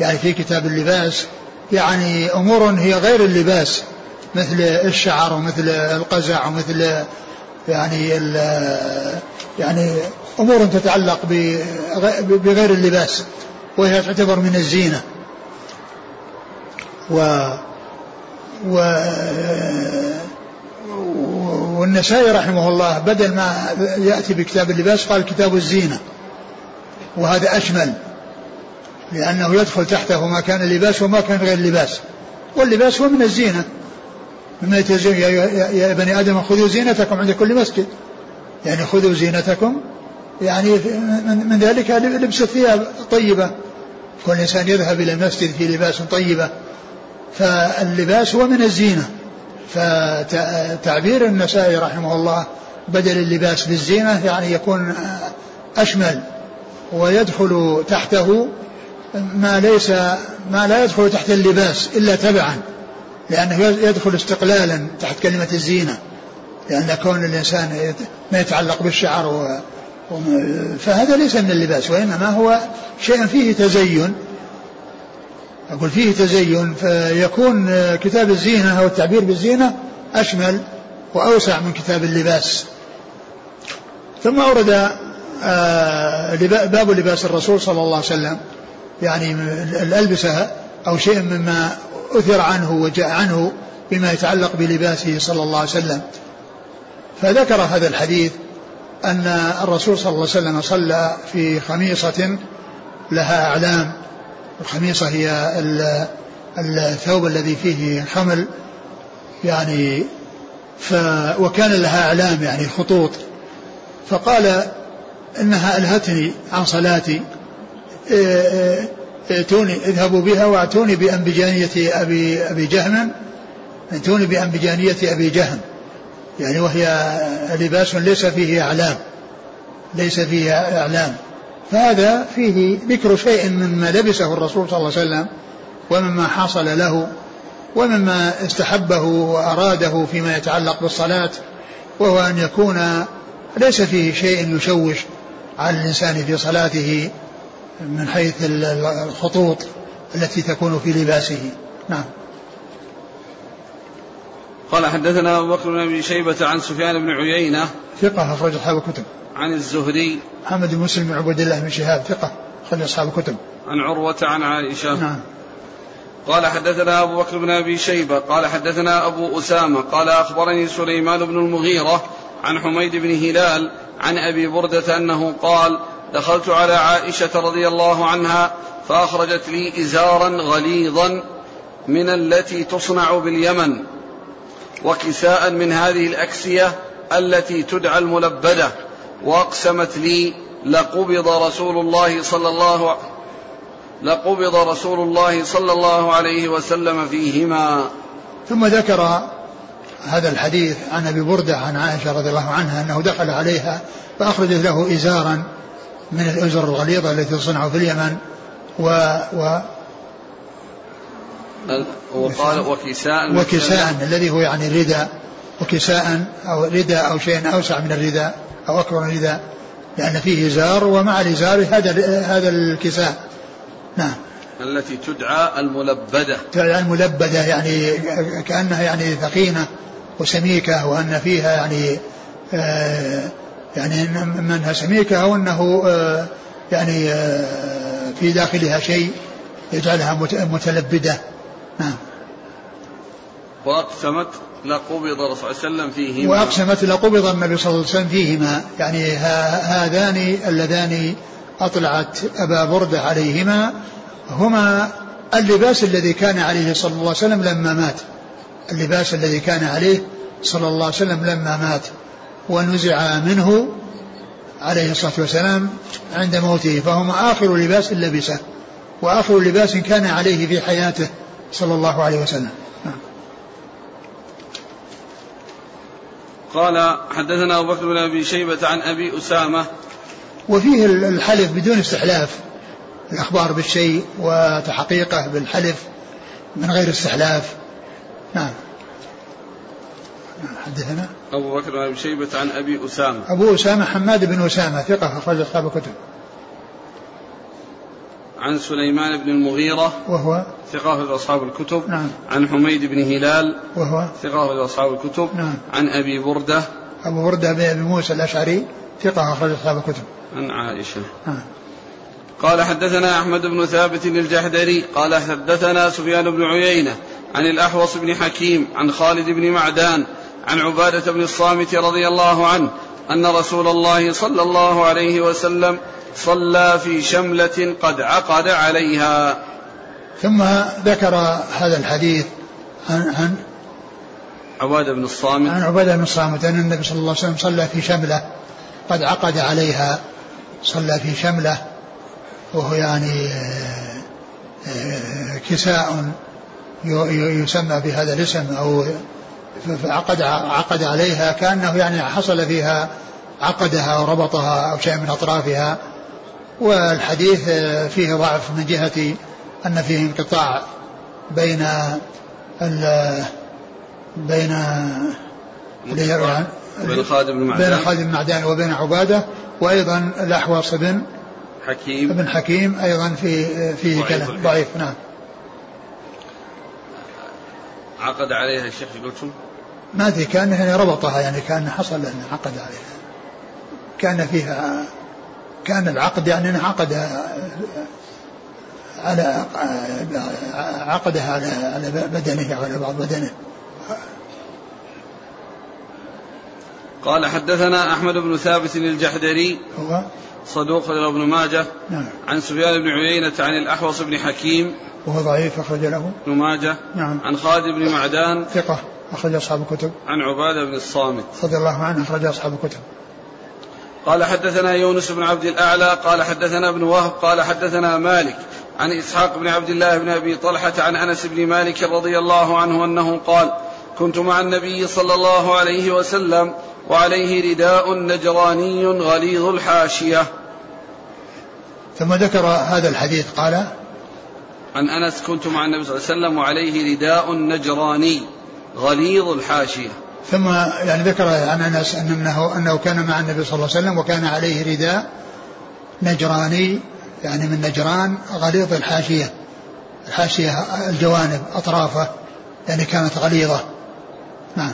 يعني في كتاب اللباس يعني أمور هي غير اللباس مثل الشعر ومثل القزع ومثل يعني يعني أمور تتعلق بغير اللباس وهي تعتبر من الزينة. و و والنسائي رحمه الله بدل ما يأتي بكتاب اللباس قال كتاب الزينة وهذا اشمل لأنه يدخل تحته ما كان اللباس وما كان غير اللباس واللباس هو من الزينة. مما يتزين يا, يا بني آدم خذوا زينتكم عند كل مسجد. يعني خذوا زينتكم. يعني من ذلك لبس الثياب طيبة. كل إنسان يذهب إلى المسجد في لباس طيبة. فاللباس هو من الزينة. فتعبير النسائي رحمه الله بدل اللباس بالزينة يعني يكون أشمل. ويدخل تحته ما ليس ما لا يدخل تحت اللباس إلا تبعا لأنه يدخل استقلالا تحت كلمة الزينة لأن كون الإنسان ما يتعلق بالشعر و فهذا ليس من اللباس وإنما هو شيء فيه تزين. أقول فيه تزين فيكون كتاب الزينة أو التعبير بالزينة أشمل وأوسع من كتاب اللباس. ثم أورد آه، باب لباس الرسول صلى الله عليه وسلم. يعني الألبسة أو شيء مما أثر عنه وجاء عنه بما يتعلق بلباسه صلى الله عليه وسلم. فذكر هذا الحديث أن الرسول صلى الله عليه وسلم صلى في خميصة لها أعلام الخميصة هي الثوب الذي فيه خمل يعني ف وكان لها أعلام يعني خطوط. فقال إنها ألهتني عن صلاتي. ائتوني اذهبوا بها وأتوني بأنبجانية أبي أبي جهم ائتوني بأنبجانية أبي جهم. يعني وهي لباس ليس فيه أعلام ليس فيه أعلام. فهذا فيه ذكر شيء مما لبسه الرسول صلى الله عليه وسلم ومما حصل له ومما استحبه وأراده فيما يتعلق بالصلاة وهو أن يكون ليس فيه شيء يشوش على الإنسان في صلاته. من حيث الخطوط التي تكون في لباسه. نعم. قال حدثنا أبو بكر بن أبي شيبة عن سفيان بن عيينة ثقة أخرج أصحاب الكتب. عن الزهري. محمد بن مسلم بن عبد الله بن شهاب ثقة أخرج أصحاب الكتب. عن عروة عن عائشة. نعم. قال حدثنا أبو بكر بن أبي شيبة. قال حدثنا أبو أسامة. قال أخبرني سليمان بن المغيرة عن حميد بن هلال عن أبي بردة أنه قال دخلت على عائشة رضي الله عنها فأخرجت لي إزارا غليظا من التي تصنع باليمن وكساء من هذه الأكسية التي تدعى الملبدة وأقسمت لي لقبض رسول الله صلى الله لقبض رسول الله صلى الله عليه وسلم فيهما. ثم ذكر هذا الحديث عن أبي بردة عن عائشة رضي الله عنها أنه دخل عليها فأخرجت له إزارا من الازر الغليظة التي تصنع في اليمن و, و وقال وكساء وكساء الذي هو يعني رداء وكساء أو رداء أو شيء أوسع من الرداء أو أكبر من الرداء لأن فيه ازار ومع الإزار هذا هذا الكساء. نعم. التي تدعى الملبدة. تدعى الملبدة يعني كأنها يعني ثقينة وسميكة وأن فيها يعني آه يعني منها سميكة أو أنه آه يعني آه في داخلها شيء يجعلها متلبدة. نعم. وأقسمت لقبض الرسول صلى الله عليه وسلم فيهما. وأقسمت لقبض النبي صلى الله عليه وسلم فيهما. يعني هذان اللذان أطلعت أبا بردة عليهما. هما اللباس الذي كان عليه صلى الله عليه وسلم لما مات. اللباس الذي كان عليه صلى الله عليه وسلم لما مات. ونزع منه عليه الصلاة والسلام عند موته فهما آخر لباس لبسه وآخر لباس كان عليه في حياته صلى الله عليه وسلم. نعم. قال حدثنا أبو بكر بن أبي شيبة عن أبي أسامة. وفيه الحلف بدون استحلاف الأخبار بالشيء وتحقيقه بالحلف من غير استحلاف. نعم. حدثنا أبو بكر بن أبي شيبة عن أبي أسامة. أبو أسامة حماد بن أسامة ثقة أخرج أصحاب الكتب. عن سليمان بن المغيرة وهو؟ ثقة في أصحاب الكتب. نعم. عن حميد بن هلال وهو؟ ثقة في أصحاب الكتب. نعم. عن أبي بردة. أبو بردة بن أبي موسى الأشعري ثقة أخرج أصحاب الكتب. عن عائشة. نعم. قال حدثنا أحمد بن ثابت الجحدري قال حدثنا سفيان بن عيينة عن الأحوص بن حكيم عن خالد بن معدان عن عبادة بن الصامت رضي الله عنه أن رسول الله صلى الله عليه وسلم صلى في شملة قد عقد عليها. ثم ذكر هذا الحديث عن عن عبادة بن الصامت. عن عبادة بن الصامت أن النبي صلى الله عليه وسلم صلى في شملة قد عقد عليها. صلى في شملة وهو يعني آه، آه، كساء يسمى بهذا الاسم أو فعقد عقد عليها كأنه يعني حصل فيها عقدها أو ربطها أو شيء من أطرافها. والحديث فيه ضعف من جهة أن فيه انقطاع بين ال بين بين خالد بن معدان. بين خالد بن معدان وبين عبادة وأيضا الأحوص بن حكيم. ابن حكيم أيضا في فيه كلام. ضعيف نعم. عقد عليها الشيخ قلتم؟ ما أدري كان يعني ربطها يعني كان حصل انه عقد عليها. كأن فيها كأن العقد يعني انعقد على عقدها على على بدنه على بعض بدنه. قال حدثنا أحمد بن ثابت الجحدري هو؟ صدوق ابن ماجه نعم. عن سفيان بن عيينة عن الأحوص بن حكيم وهو ضعيف أخرج له. ابن ماجه نعم. عن خالد بن معدان ثقة. أخرج أصحاب الكتب. عن عبادة بن الصامت. رضي الله عنه أخرج أصحاب الكتب. قال حدثنا يونس بن عبد الأعلى قال حدثنا ابن وهب قال حدثنا مالك عن إسحاق بن عبد الله بن أبي طلحة عن أنس بن مالك رضي الله عنه أنه قال كنت مع النبي صلى الله عليه وسلم وعليه رداء نجراني غليظ الحاشية. ثم ذكر هذا الحديث قال عن أنس كنت مع النبي صلى الله عليه وسلم وعليه رداء نجراني. غليظ الحاشية. ثم يعني ذكر عن أنس أنه أنه كان مع النبي صلى الله عليه وسلم وكان عليه رداء نجراني يعني من نجران غليظ الحاشية الحاشية الجوانب أطرافه يعني كانت غليظة. نعم.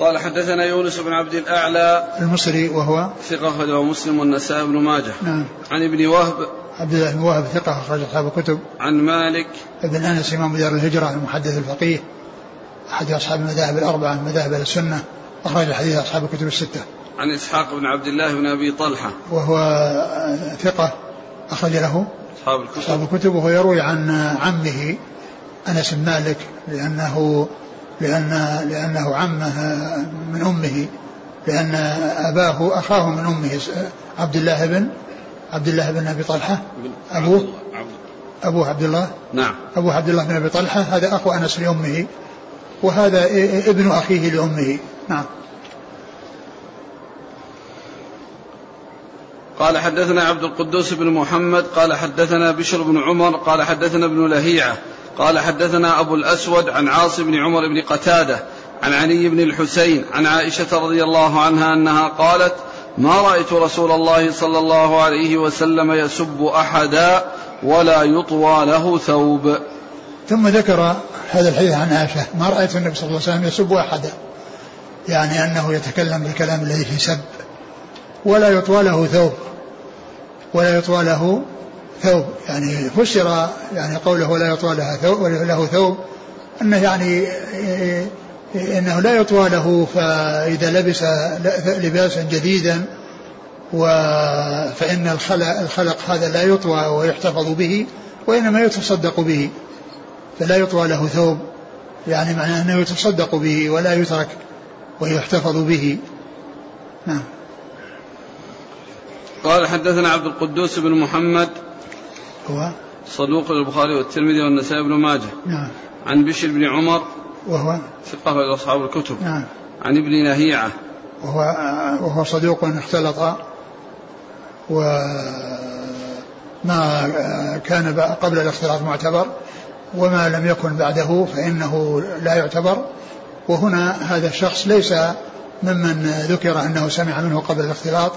قال حدثنا يونس بن عبد الأعلى المصري وهو ثقة أخرجه مسلم والنسائي بن ماجه. نعم. عن ابن وهب عبد الله بن وهب ثقة أخرج أصحاب الكتب. عن مالك. ابن أنس إمام دار الهجرة المحدث الفقيه. أحد أصحاب المذاهب الأربعة من مذاهب السنة. أخرج حديث أصحاب الكتب الستة. عن إسحاق بن عبد الله بن أبي طلحة. وهو ثقة أخرج له أصحاب الكتب. أصحاب الكتب. وهو يروي عن عمه أنس بن مالك لأنه لأن لأنه عمه من أمه. لأن أباه أخاه من أمه عبد الله بن عبد الله بن أبي طلحة. أبوه أبوه. عبد الله نعم أبوه عبد الله بن أبي طلحة. هذا أخو أنس لأمه. وهذا ابن أخيه لأمه. نعم. قال حدثنا عبد القدوس بن محمد قال حدثنا بشر بن عمر قال حدثنا ابن لهيعة قال حدثنا أبو الأسود عن عاصم بن عمر بن قتادة عن علي بن الحسين عن عائشة رضي الله عنها أنها قالت ما رأيت رسول الله صلى الله عليه وسلم يسب أحدا ولا يطوى له ثوب. ثم ذكر هذا الحديث عن عائشة ما رأيت النبي صلى الله عليه وسلم يسب أحدا يعني أنه يتكلم بالكلام الذي فيه سب ولا يطوى له ثوب ولا يطوى له ثوب. يعني فسر يعني قوله لا يطوى له ثوب له ثوب أنه يعني إنه لا يطوى له فإذا لبس لباسا جديدا و فإن الخلق, الخلق هذا لا يطوى ويحتفظ به وإنما يتصدق به فلا يطوى له ثوب يعني معناه أنه يتصدق به ولا يترك ويحتفظ به. نعم. قال حدثنا عبد القدوس بن محمد هو؟ صدوق البخاري والترمذي والنسائي بن ماجه. نعم. عن بشر بن عمر وهو ثقة أصحاب الكتب. نعم. عن ابن نهيعة. وهو وهو صدوق اختلط وما كان قبل الاختلاط معتبر وما لم يكن بعده فإنه لا يعتبر. وهنا هذا الشخص ليس ممن ذكر أنه سمع منه قبل الاختلاط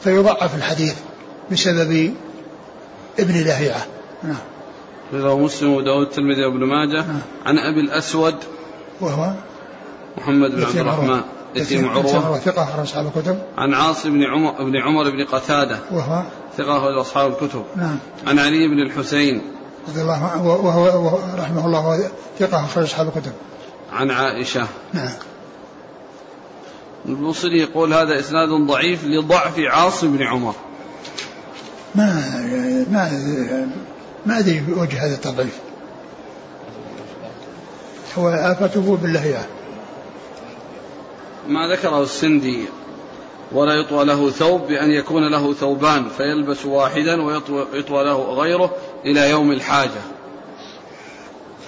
فيضعف الحديث بسبب ابن لهيعة نعم. مسلم وداود الترمذي وابن ماجه. نعم. عن أبي الأسود وهو محمد بن عبد. الرحمن يتيم عروة. ثقة أخرج أصحاب الكتب. عن عاصم بن عمر بن عمر بن قتادة. وهو ثقة أخرج أصحاب الكتب. نعم. عن علي بن الحسين. رضي الله عنه وهو, رحمه الله ثقة أخرج أصحاب الكتب. عن عائشة. نعم. البوصيري يقول هذا إسناد ضعيف لضعف عاصم بن عمر. ما ما ما أدري وجه هذا التضعيف. هو آفته باللهيعة ما ذكره السندي ولا يطوى له ثوب بأن يكون له ثوبان فيلبس واحدا ويطوى يطوى له غيره إلى يوم الحاجة.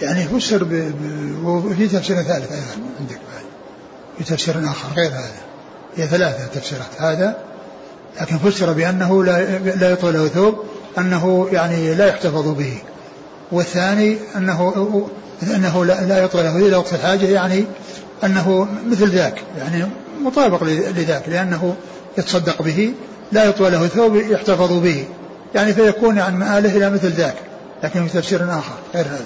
يعني فسر ب... ب... وفي تفسير ثالث أيضا عندك بعد. في تفسير آخر غير هذا. هي ثلاثة تفسيرات. هذا لكن فسر بأنه لا لا يطوى له ثوب أنه يعني لا يحتفظ به. والثاني أنه أنه لا يطوى له. إلا وقت الحاجة يعني أنه مثل ذاك يعني مطابق لذاك لأنه يتصدق به لا يطوى له ثوب يحتفظ به. يعني فيكون عن مآله إلى مثل ذاك لكن في تفسير آخر غير هذا.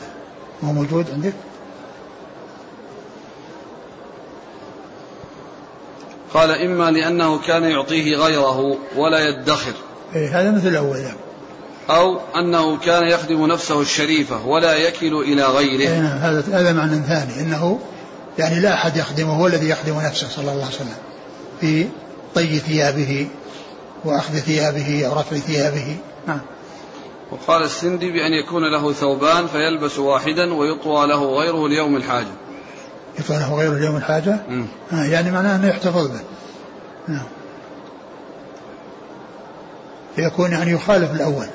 هو موجود عندك؟ قال إما لأنه كان يعطيه غيره ولا يدخر. إيه هذا مثل الأول. يعني. أو أنه كان يخدم نفسه الشريفة ولا يكل إلى غيره. إيه نعم هذا هذا معنى ثاني أنه يعني لا أحد يخدمه هو الذي يخدم نفسه صلى الله عليه وسلم في طي ثيابه وأخذ ثيابه أو رفع ثيابه. نعم. وقال السندي بأن يكون له ثوبان فيلبس واحدا ويطوى له غيره ليوم الحاجة. يطوى له غيره ليوم الحاجة؟ آه يعني معناه أنه يحتفظ به. نعم. يكون يعني يخالف الأول.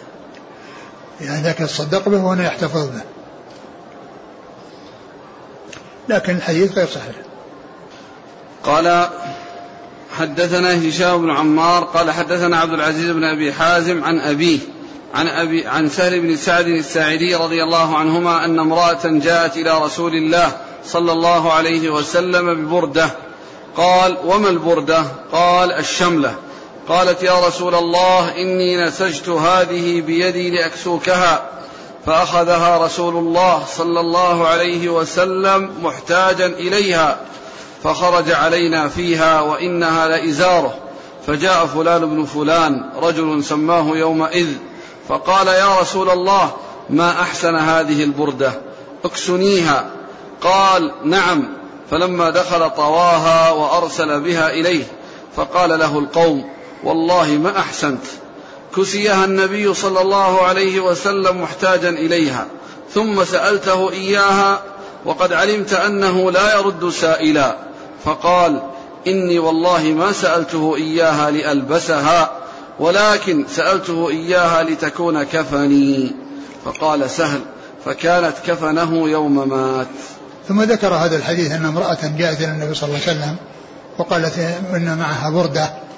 يعني ذاك يتصدق به وهنا يحتفظ به. لكن الحديث غير صحيح. قال حدثنا هشام بن عمار قال حدثنا عبد العزيز بن أبي حازم عن أبيه عن أبي عن سهل بن سعد الساعدي رضي الله عنهما أن امرأة جاءت إلى رسول الله صلى الله عليه وسلم ببردة. قال وما البردة؟ قال الشملة. قالت يا رسول الله إني نسجت هذه بيدي لأكسوكها فأخذها رسول الله صلى الله عليه وسلم محتاجا إليها فخرج علينا فيها وإنها لإزاره فجاء فلان بن فلان رجل سماه يومئذ فقال يا رسول الله ما أحسن هذه البردة؟ اكسنيها. قال نعم. فلما دخل طواها وأرسل بها إليه فقال له القوم والله ما أحسنت. كسيها النبي صلى الله عليه وسلم محتاجا إليها ثم سألته إياها وقد علمت أنه لا يرد سائلا فقال إني والله ما سألته إياها لألبسها ولكن سألته إياها لتكون كفني. فقال سهل فكانت كفنه يوم مات. ثم ذكر هذا الحديث أن امرأة جاءت إلى النبي صلى الله عليه وسلم وقالت إن معها بردة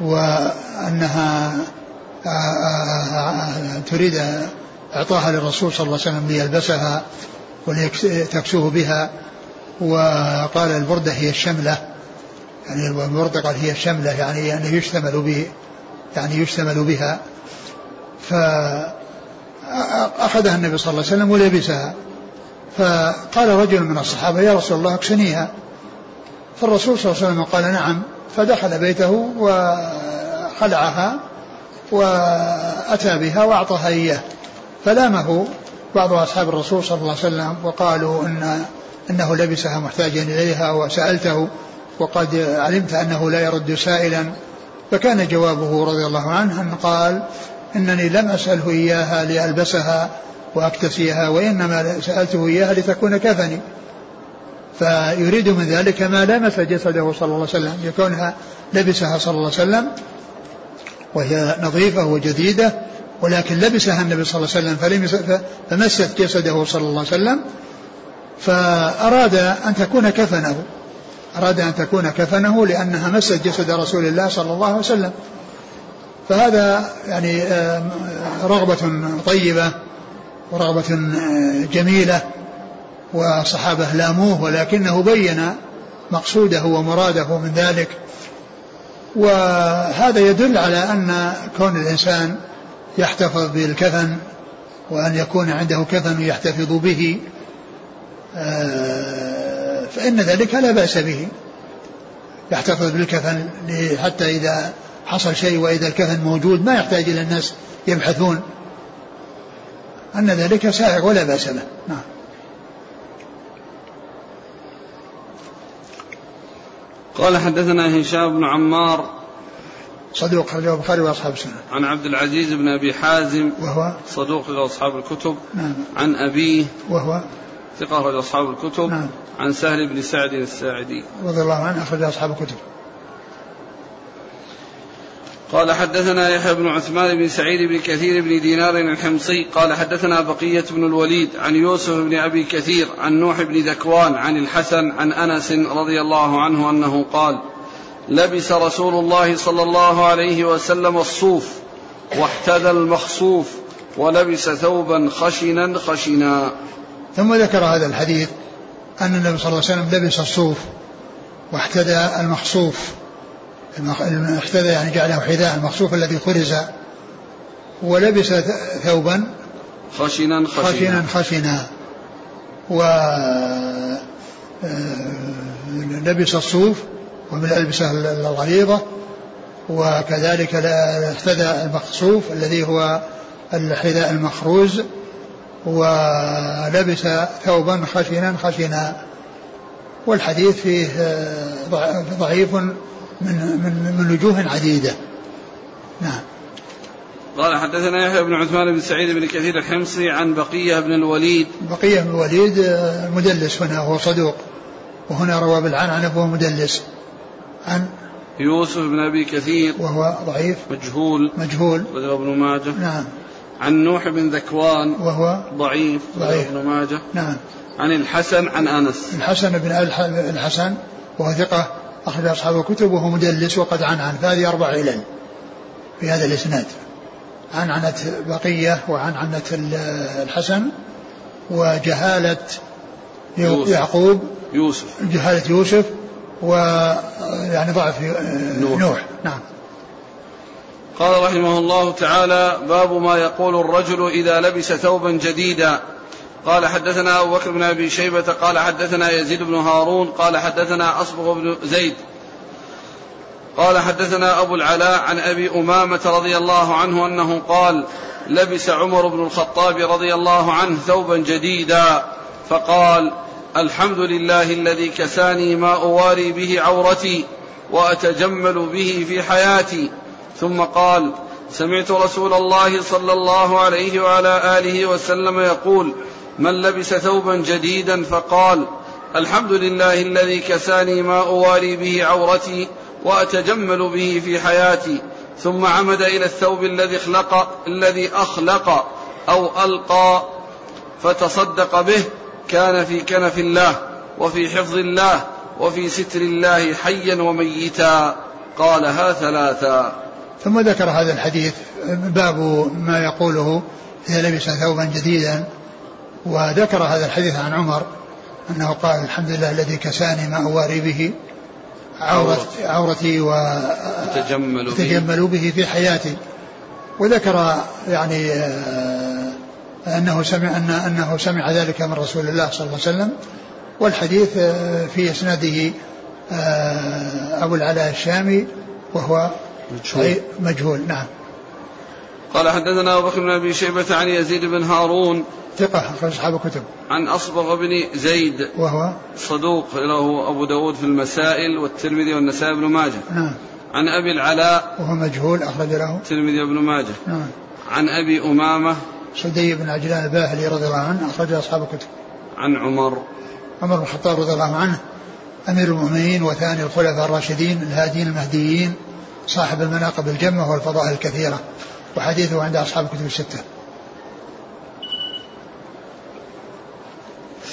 وأنها تريد إعطاها للرسول صلى الله عليه وسلم ليلبسها ولتكسوه بها. وقال البردة هي الشملة يعني البرده قال هي الشملة يعني أنه يشتمل به يعني يشتمل بها. فأخذها النبي صلى الله عليه وسلم ولبسها. فقال رجل من الصحابة يا رسول الله اكسنيها. فالرسول صلى الله عليه وسلم قال نعم. فدخل بيته وخلعها وأتى بها وأعطاها إياه فلامه بعض أصحاب الرسول صلى الله عليه وسلم وقالوا إن أنه لبسها محتاجا إليها وسألته وقد علمت أنه لا يرد سائلا. فكان جوابه رضي الله عنه أن قال إنني لم أسأله إياها لألبسها وأكتسيها وإنما سألته إياها لتكون كفني. فيريد من ذلك ما لمس جسده صلى الله عليه وسلم لكونها لبسها صلى الله عليه وسلم وهي نظيفة وجديدة ولكن لبسها النبي صلى الله عليه وسلم فمست جسده صلى الله عليه وسلم فأراد أن تكون كفنه أراد أن تكون كفنه لأنها مست جسد رسول الله صلى الله عليه وسلم. فهذا يعني رغبة طيبة ورغبة جميلة. وصحابة لاموه ولكنه بين مقصوده ومراده من ذلك. وهذا يدل على أن كون الإنسان يحتفظ بالكفن وأن يكون عنده كفن يحتفظ به آه، فإن ذلك لا بأس به. يحتفظ بالكفن حتى إذا حصل شيء وإذا الكفن موجود ما يحتاج إلى الناس يبحثون. أن ذلك سائغ ولا بأس به. نعم. قال حدثنا هشام بن عمار صدوق خرجه البخاري وأصحاب السنة. عن عبد العزيز بن أبي حازم وهو صدوق لاصحاب الكتب. نعم. عن أبيه وهو ثقة أخرج أصحاب الكتب. نعم. عن سهل بن سعد الساعدي. رضي الله عنه أخرج أصحاب الكتب. قال حدثنا يحيى بن عثمان بن سعيد بن كثير بن دينار الحمصي قال حدثنا بقية بن الوليد عن يوسف بن أبي كثير عن نوح بن ذكوان عن الحسن عن أنس رضي الله عنه أنه قال لبس رسول الله صلى الله عليه وسلم الصوف واحتذى المخصوف ولبس ثوبا خشنا خشنا. ثم ذكر هذا الحديث أن النبي صلى الله عليه وسلم لبس الصوف واحتذى المخصوف. احتذى يعني جعله حذاء المخصوف الذي خرز ولبس ثوبا خشنا خشنا, خشنا, خشنا. و آه، لبس الصوف ومن الألبسة الغليظة. وكذلك احتذى المخصوف الذي هو الحذاء المخروز. ولبس ثوبا خشنا خشنا. والحديث فيه آه، ضعيف من من من وجوه عديدة. نعم. قال حدثنا يحيى بن عثمان بن سعيد بن كثير الحمصي عن بقية بن الوليد. بقية بن الوليد آه، مدلس هنا هو صدوق. وهنا روى بالعنعنة وهو مدلس. عن يوسف بن أبي كثير. وهو ضعيف. مجهول. مجهول. وذو ابن ماجه. نعم. عن نوح بن ذكوان. وهو ضعيف. ضعيف. ابن ماجه. نعم. عن الحسن عن أنس. الحسن بن الحسن وهو ثقة. أخرج أصحاب الكتب وهو مدلس وقد عن عن فهذه أربع علل في هذا الإسناد. عن عنة بقية وعن عنة الحسن وجهالة يوسف. يعقوب يوسف. جهالة يوسف ويعني ضعف نوح. نوح. نعم. قال رحمه الله تعالى باب ما يقول الرجل إذا لبس ثوبا جديدا. قال حدثنا أبو بكر بن أبي شيبة قال حدثنا يزيد بن هارون قال حدثنا أصبغ بن زيد. قال حدثنا أبو العلاء عن أبي أمامة رضي الله عنه أنه قال لبس عمر بن الخطاب رضي الله عنه ثوبا جديدا فقال الحمد لله الذي كساني ما أواري به عورتي وأتجمل به في حياتي. ثم قال سمعت رسول الله صلى الله عليه وعلى آله وسلم يقول من لبس ثوبا جديدا فقال الحمد لله الذي كساني ما أواري به عورتي وأتجمل به في حياتي ثم عمد إلى الثوب الذي اخلق الذي أخلق أو ألقى فتصدق به كان في كنف الله وفي حفظ الله وفي ستر الله حيا وميتا. قالها ثلاثا. ثم ذكر هذا الحديث باب ما يقوله إذا لبس ثوبا جديدا وذكر هذا الحديث عن عمر أنه قال الحمد لله الذي كساني ما أواري به عورت عورتي. وتجمل به. في حياتي. وذكر يعني آه، أنه سمع أن أنه سمع ذلك من رسول الله صلى الله عليه وسلم. والحديث آه، في إسناده آه، أبو العلاء الشامي وهو مجهول, مجهول. نعم. قال حدثنا أبو بكر بن أبي شيبة عن يزيد بن هارون ثقة أخرج أصحاب الكتب. عن أصبغ بن زيد وهو صدوق له أبو داود في المسائل والترمذي والنسائي بن ماجه. نعم. عن أبي العلاء وهو مجهول أخرج له الترمذي وابن ماجه. نعم. عن أبي أمامة سدي بن عجلان الباهلي رضي الله عنه أخرج أصحاب الكتب. عن عمر عمر بن الخطاب رضي الله عنه أمير المؤمنين وثاني الخلفاء الراشدين الهاديين المهديين صاحب المناقب الجمة والفضائل الكثيرة وحديثه عند أصحاب الكتب الستة.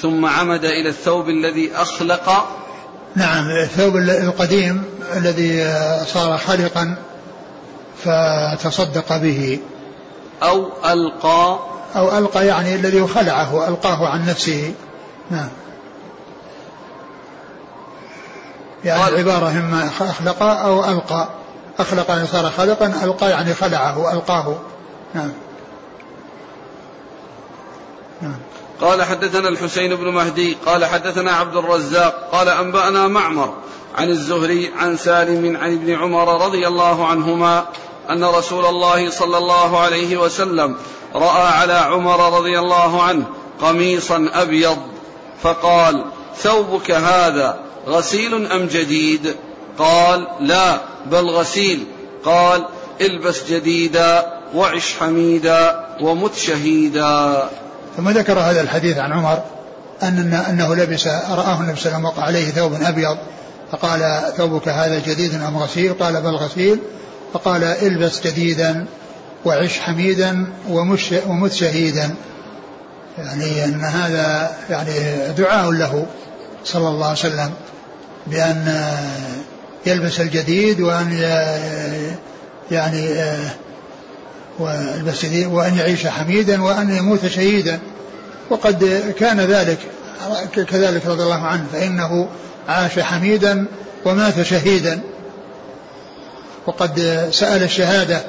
ثم عمد إلى الثوب الذي أخلق. نعم الثوب القديم الذي صار خلقا فتصدق به. أو ألقى. أو ألقى يعني الذي خلعه ألقاه عن نفسه. نعم. يعني العبارة إما أخلق أو ألقى. أخلق يعني صار خلقا ألقى يعني خلعه ألقاه. نعم نعم قال حدثنا الحسين بن مهدي قال حدثنا عبد الرزاق قال أنبأنا معمر عن الزهري عن سالم عن ابن عمر رضي الله عنهما أن رسول الله صلى الله عليه وسلم رأى على عمر رضي الله عنه قميصا أبيض فقال ثوبك هذا غسيل أم جديد؟ قال لا بل غسيل. قال البس جديدا وعش حميدا ومت شهيدا. ثم ذكر هذا الحديث عن عمر أن أنه لبس رآه النبي صلى الله عليه وسلم وقع عليه ثوب أبيض. فقال ثوبك هذا جديد أم غسيل؟ قال بل غسيل. فقال البس جديدا وعش حميدا ومت شهيدا. يعني أن هذا يعني دعاء له صلى الله عليه وسلم بأن يلبس الجديد وأن يعني وأن يعيش حميدا وأن يموت شهيدا. وقد كان ذلك كذلك رضي الله عنه فإنه عاش حميدا ومات شهيدا. وقد سأل الشهادة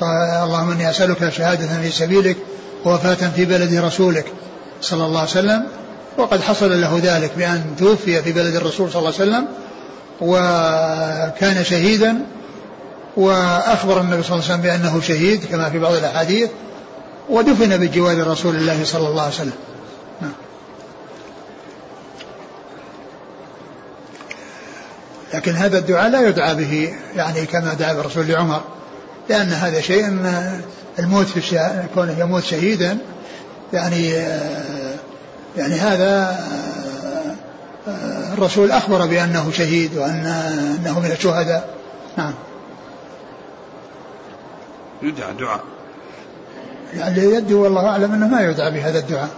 قال اللهم إني أسألك شهادة في سبيلك ووفاة في بلد رسولك صلى الله عليه وسلم. وقد حصل له ذلك بأن توفي في بلد الرسول صلى الله عليه وسلم وكان شهيدا وأخبر النبي صلى الله عليه وسلم بأنه شهيد كما في بعض الأحاديث ودفن بجوار رسول الله صلى الله عليه وسلم. نعم. لكن هذا الدعاء لا يدعى به يعني كما دعا الرسول لعمر لأن هذا شيء الموت في كونه يموت شهيدا يعني يعني هذا الرسول أخبر بأنه شهيد وأن أنه من الشهداء. نعم. يدعى دعاء. يعني يدعو والله أعلم أنه ما يدعى بهذا الدعاء.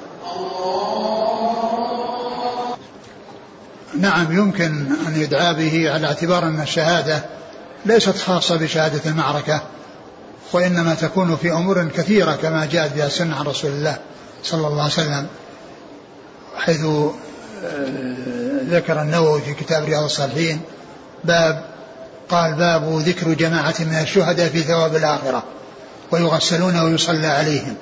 نعم يمكن أن يدعى به على اعتبار أن الشهادة ليست خاصة بشهادة المعركة وإنما تكون في أمور كثيرة كما جاءت بها السنة عن رسول الله صلى الله عليه وسلم حيث آه، ذكر النووي في كتاب رياض الصالحين باب قال باب ذكر جماعة من الشهداء في ثواب الآخرة ويغسلون ويصلى عليهم.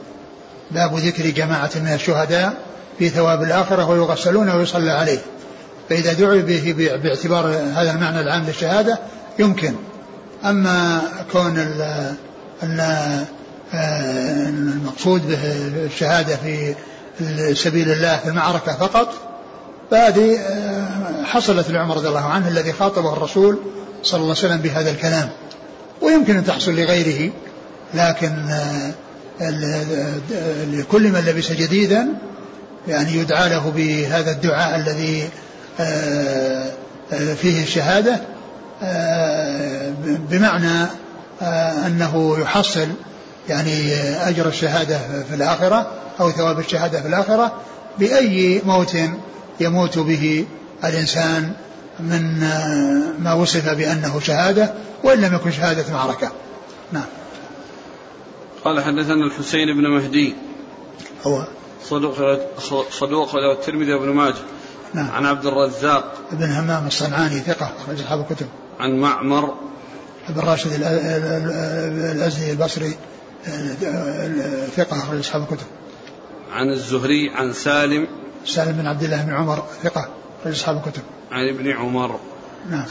باب ذكر جماعة من الشهداء في ثواب الآخرة ويغسلون ويصلى عليهم فإذا دعي به باعتبار هذا المعنى العام للشهادة يمكن. أما كون آه، المقصود به الشهادة في سبيل الله في المعركة فقط فهذه آه، حصلت لعمر رضي الله عنه الذي خاطبه الرسول صلى الله عليه وسلم بهذا الكلام. ويمكن أن تحصل لغيره لكن آه، لكل من لبس جديدا يعني يدعى له بهذا الدعاء الذي فيه الشهادة بمعنى آه، أنه يحصل يعني أجر الشهادة في الآخرة أو ثواب الشهادة في الآخرة بأي موت يموت به الإنسان من آه، ما وصف بأنه شهادة وإن لم يكن شهادة معركة. نعم. قال حدثنا الحسين بن مهدي. هو. صدوق صدوق الترمذي وابن ماجه. نعم. عن عبد الرزاق. بن همام الصنعاني ثقة أخرج أصحاب الكتب. عن معمر. بن راشد الازدي البصري ثقة أخرج أصحاب الكتب. عن الزهري عن سالم. سالم بن عبد الله بن عمر ثقة. أصحاب الكتب. عن ابن عمر. نعم.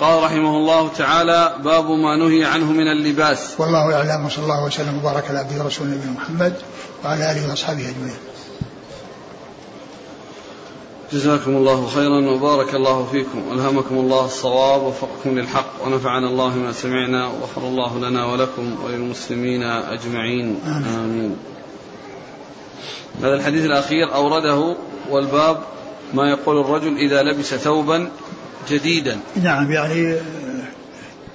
قال رحمه الله تعالى باب ما نهي عنه من اللباس. والله أعلم وصلى الله وسلم وبارك على عبده ورسوله نبينا محمد وعلى آله وأصحابه أجمعين. جزاكم الله خيرا وبارك الله فيكم ألهمكم الله الصواب ووفقكم للحق ونفعنا الله ما سمعنا وغفر الله لنا ولكم وللمسلمين أجمعين آمين هذا الحديث الأخير أورده والباب ما يقول الرجل إذا لبس ثوبا جديدا. نعم يعني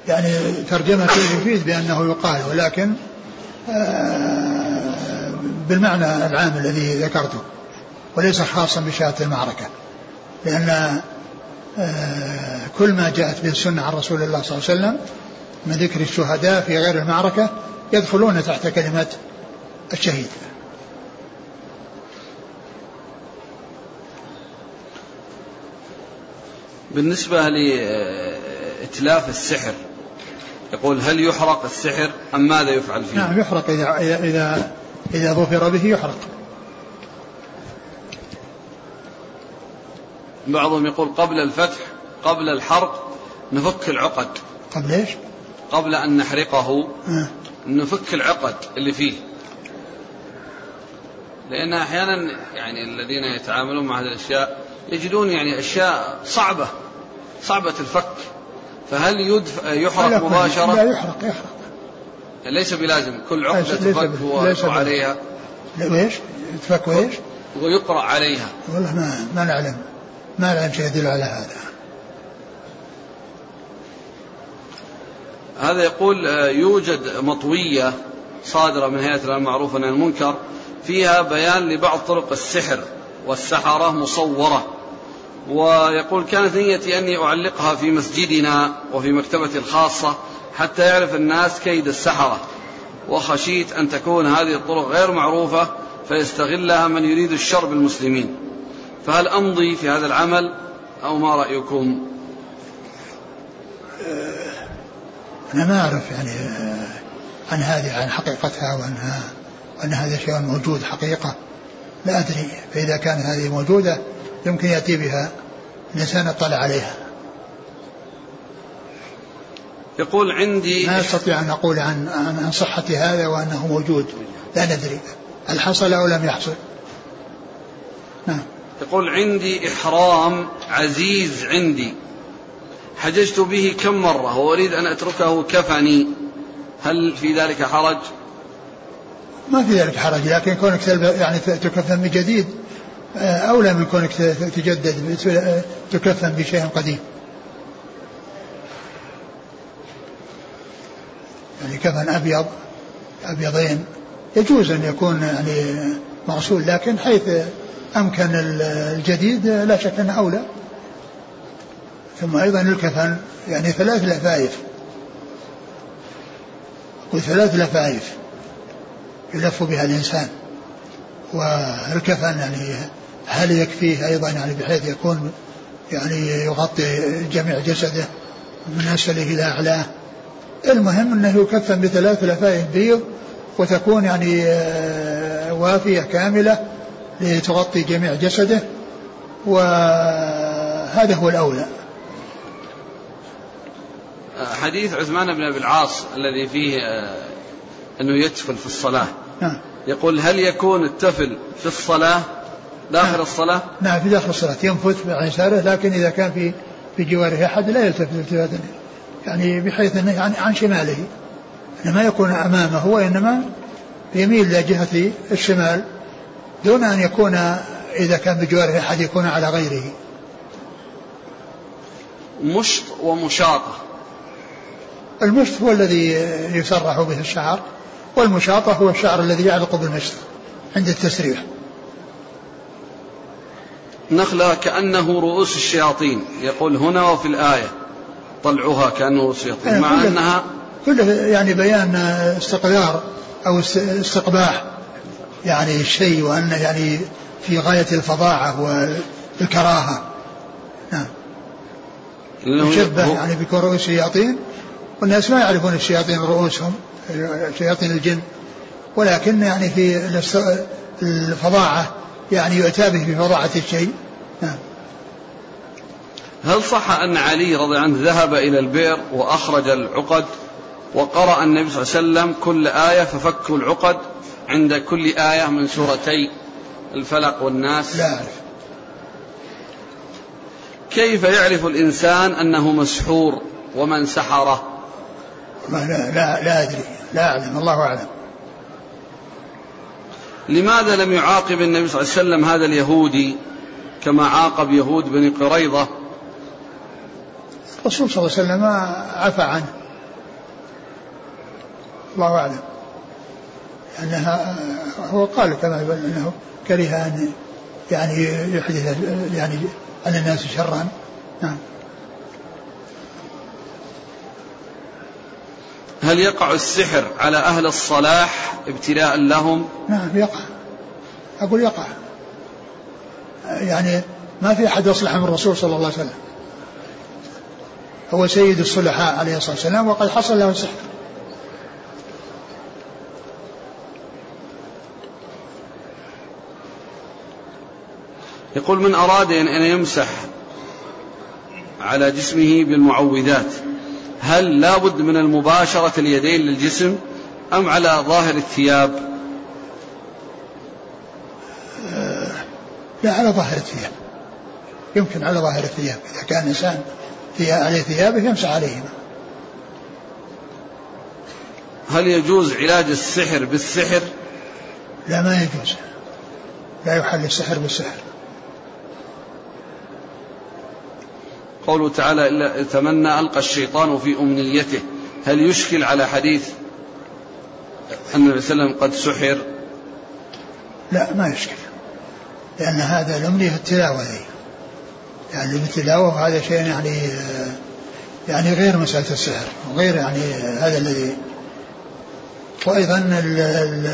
يعني ترجمة يفيد بأنه يقال ولكن آه، بالمعنى العام الذي ذكرته وليس خاصا بشهادة المعركة لأن آه، كل ما جاءت به السنة عن رسول الله صلى الله عليه وسلم من ذكر الشهداء في غير المعركة يدخلون تحت كلمة الشهيد. بالنسبة لإتلاف السحر يقول هل يحرق السحر أم ماذا يفعل فيه؟ نعم يحرق إذا إذا إذا ظفر به يحرق بعضهم يقول قبل الفتح قبل الحرق نفك العقد قبل إيش؟ قبل أن نحرقه أه. نفك العقد اللي فيه لأن أحيانا يعني الذين يتعاملون مع هذه الأشياء يجدون يعني أشياء صعبة صعبة الفك. فهل يدف يحرق مباشرة؟ لا يحرق يحرق. ليس بلازم. كل عقدة تفك عليها إيش؟ تفك وإيش؟ ويقرأ عليها. والله ما ما نعلم. ما نعلم شيء يدل على هذا. هذا يقول آه، يوجد مطوية صادرة من هيئة المعروف عن المنكر فيها بيان لبعض طرق السحر والسحرة مصورة. ويقول كانت نيتي أني أعلقها في مسجدنا وفي مكتبتي الخاصة حتى يعرف الناس كيد السحرة. وخشيت أن تكون هذه الطرق غير معروفة فيستغلها من يريد الشر بالمسلمين. فهل أمضي في هذا العمل أو ما رأيكم؟ أنا ما أعرف يعني عن هذه عن حقيقتها وأنها وأن هذا شيء موجود حقيقة. لا أدري فإذا كانت هذه موجودة. يمكن يأتي بها الإنسان اطلع عليها. يقول عندي ما استطيع أن أقول عن عن صحة هذا وأنه موجود. لا ندري. هل حصل أو لم يحصل؟ نعم. يقول عندي إحرام عزيز عندي. حججت به كم مرة وأريد أن أتركه كفني. هل في ذلك حرج؟ ما في ذلك حرج لكن كونك يعني تكفن بجديد آه، أولى من كونك تجدد تكفن بشيء قديم. يعني كفن أبيض أبيضين. يجوز أن يكون يعني مغسول لكن حيث أمكن الجديد لا شك أنه أولى. ثم أيضا الكفن يعني ثلاث لفائف. قل ثلاث لفائف يلف بها الإنسان. والكفن يعني هل يكفيه أيضا يعني بحيث يكون يعني يغطي جميع جسده من أسفله إلى أعلاه المهم أنه يكفن بثلاث لفائف بيض وتكون يعني آه، وافية كاملة لتغطي جميع جسده وهذا هو الأولى. حديث عثمان بن أبي العاص الذي فيه آه، أنه يتفل في الصلاة. نعم. يقول هل يكون التفل في الصلاة داخل نعم. الصلاة؟ نعم في داخل الصلاة. ينفث عن يساره لكن إذا كان في في جواره أحد لا يلتفت التفاتا يعني بحيث أنه عن, عن شماله. يعني ما يكون أمامه وإنما يميل إلى جهة الشمال دون أن يكون إذا كان بجواره أحد يكون على غيره. مشط ومشاطة. المشط هو الذي يسرح به الشعر والمشاطة هو الشعر الذي يعلق بالمشط عند التسريح. نخلة كأنه رؤوس الشياطين. يقول هنا وفي الآية طلعها كأنه رؤوس الشياطين. إيه، مع أنها كله يعني بيان استقذار أو استقباح. يعني الشيء وأنه يعني في غاية الفظاعة والكراهة. نعم. يشبه يعني بكون الشياطين. والناس ما يعرفون الشياطين رؤوسهم شياطين الجن. ولكن يعني في الفظاعة يعني يؤتى به بفظاعة الشيء. نعم. هل صح أن علي رضي عنه ذهب إلى البئر وأخرج العقد وقرأ النبي صلى الله عليه وسلم كل آية ففكوا العقد عند كل آية من سورتي الفلق والناس؟ لا. أعرف كيف يعرف الإنسان أنه مسحور ومن سحره؟ لا لا لا أدري. لا أعلم. الله أعلم. لماذا لم يعاقب النبي صلى الله عليه وسلم هذا اليهودي كما عاقب يهود بني قريظة؟ الرسول صلى الله عليه وسلم عفى عنه. الله أعلم. أنها هو قال كما أنه كره أن يعني يحدث يعني على الناس شرا. نعم. هل يقع السحر على أهل الصلاح ابتلاء لهم؟ نعم يقع. أقول يقع. يعني ما في أحد أصلح من الرسول صلى الله عليه وسلم. هو سيد الصلحاء عليه الصلاة والسلام وقد حصل له السحر يقول من أراد أن يمسح على جسمه بالمعوذات. هل لا بد من المباشرة اليدين للجسم أم على ظاهر الثياب؟ لا على ظاهر الثياب. يمكن على ظاهر الثياب. إذا كان إنسان عليه ثيابه يمسح عليهما. هل يجوز علاج السحر بالسحر؟ لا ما يجوز. لا يحل السحر بالسحر. قوله تعالى إلا تمنى ألقى الشيطان في أمنيته. هل يشكل على حديث أن النبي صلى الله عليه وسلم قد سحر؟ لا ما يشكل. لأن هذا الأمنية التلاوة هي يعني بالتلاوة وهذا شيء يعني يعني غير مسألة السحر وغير يعني هذا الذي. وأيضا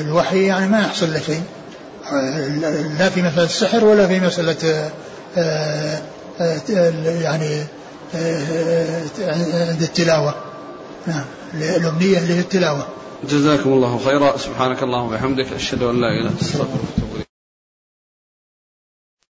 الوحي يعني ما يحصل له شيء. لا في مسألة السحر ولا في مسألة آه، يعني آه، عند التلاوة. نعم. الأمنية اللي هي التلاوة جزاكم الله خيرا. سبحانك اللهم وبحمدك أشهد أن لا إله إلا أنت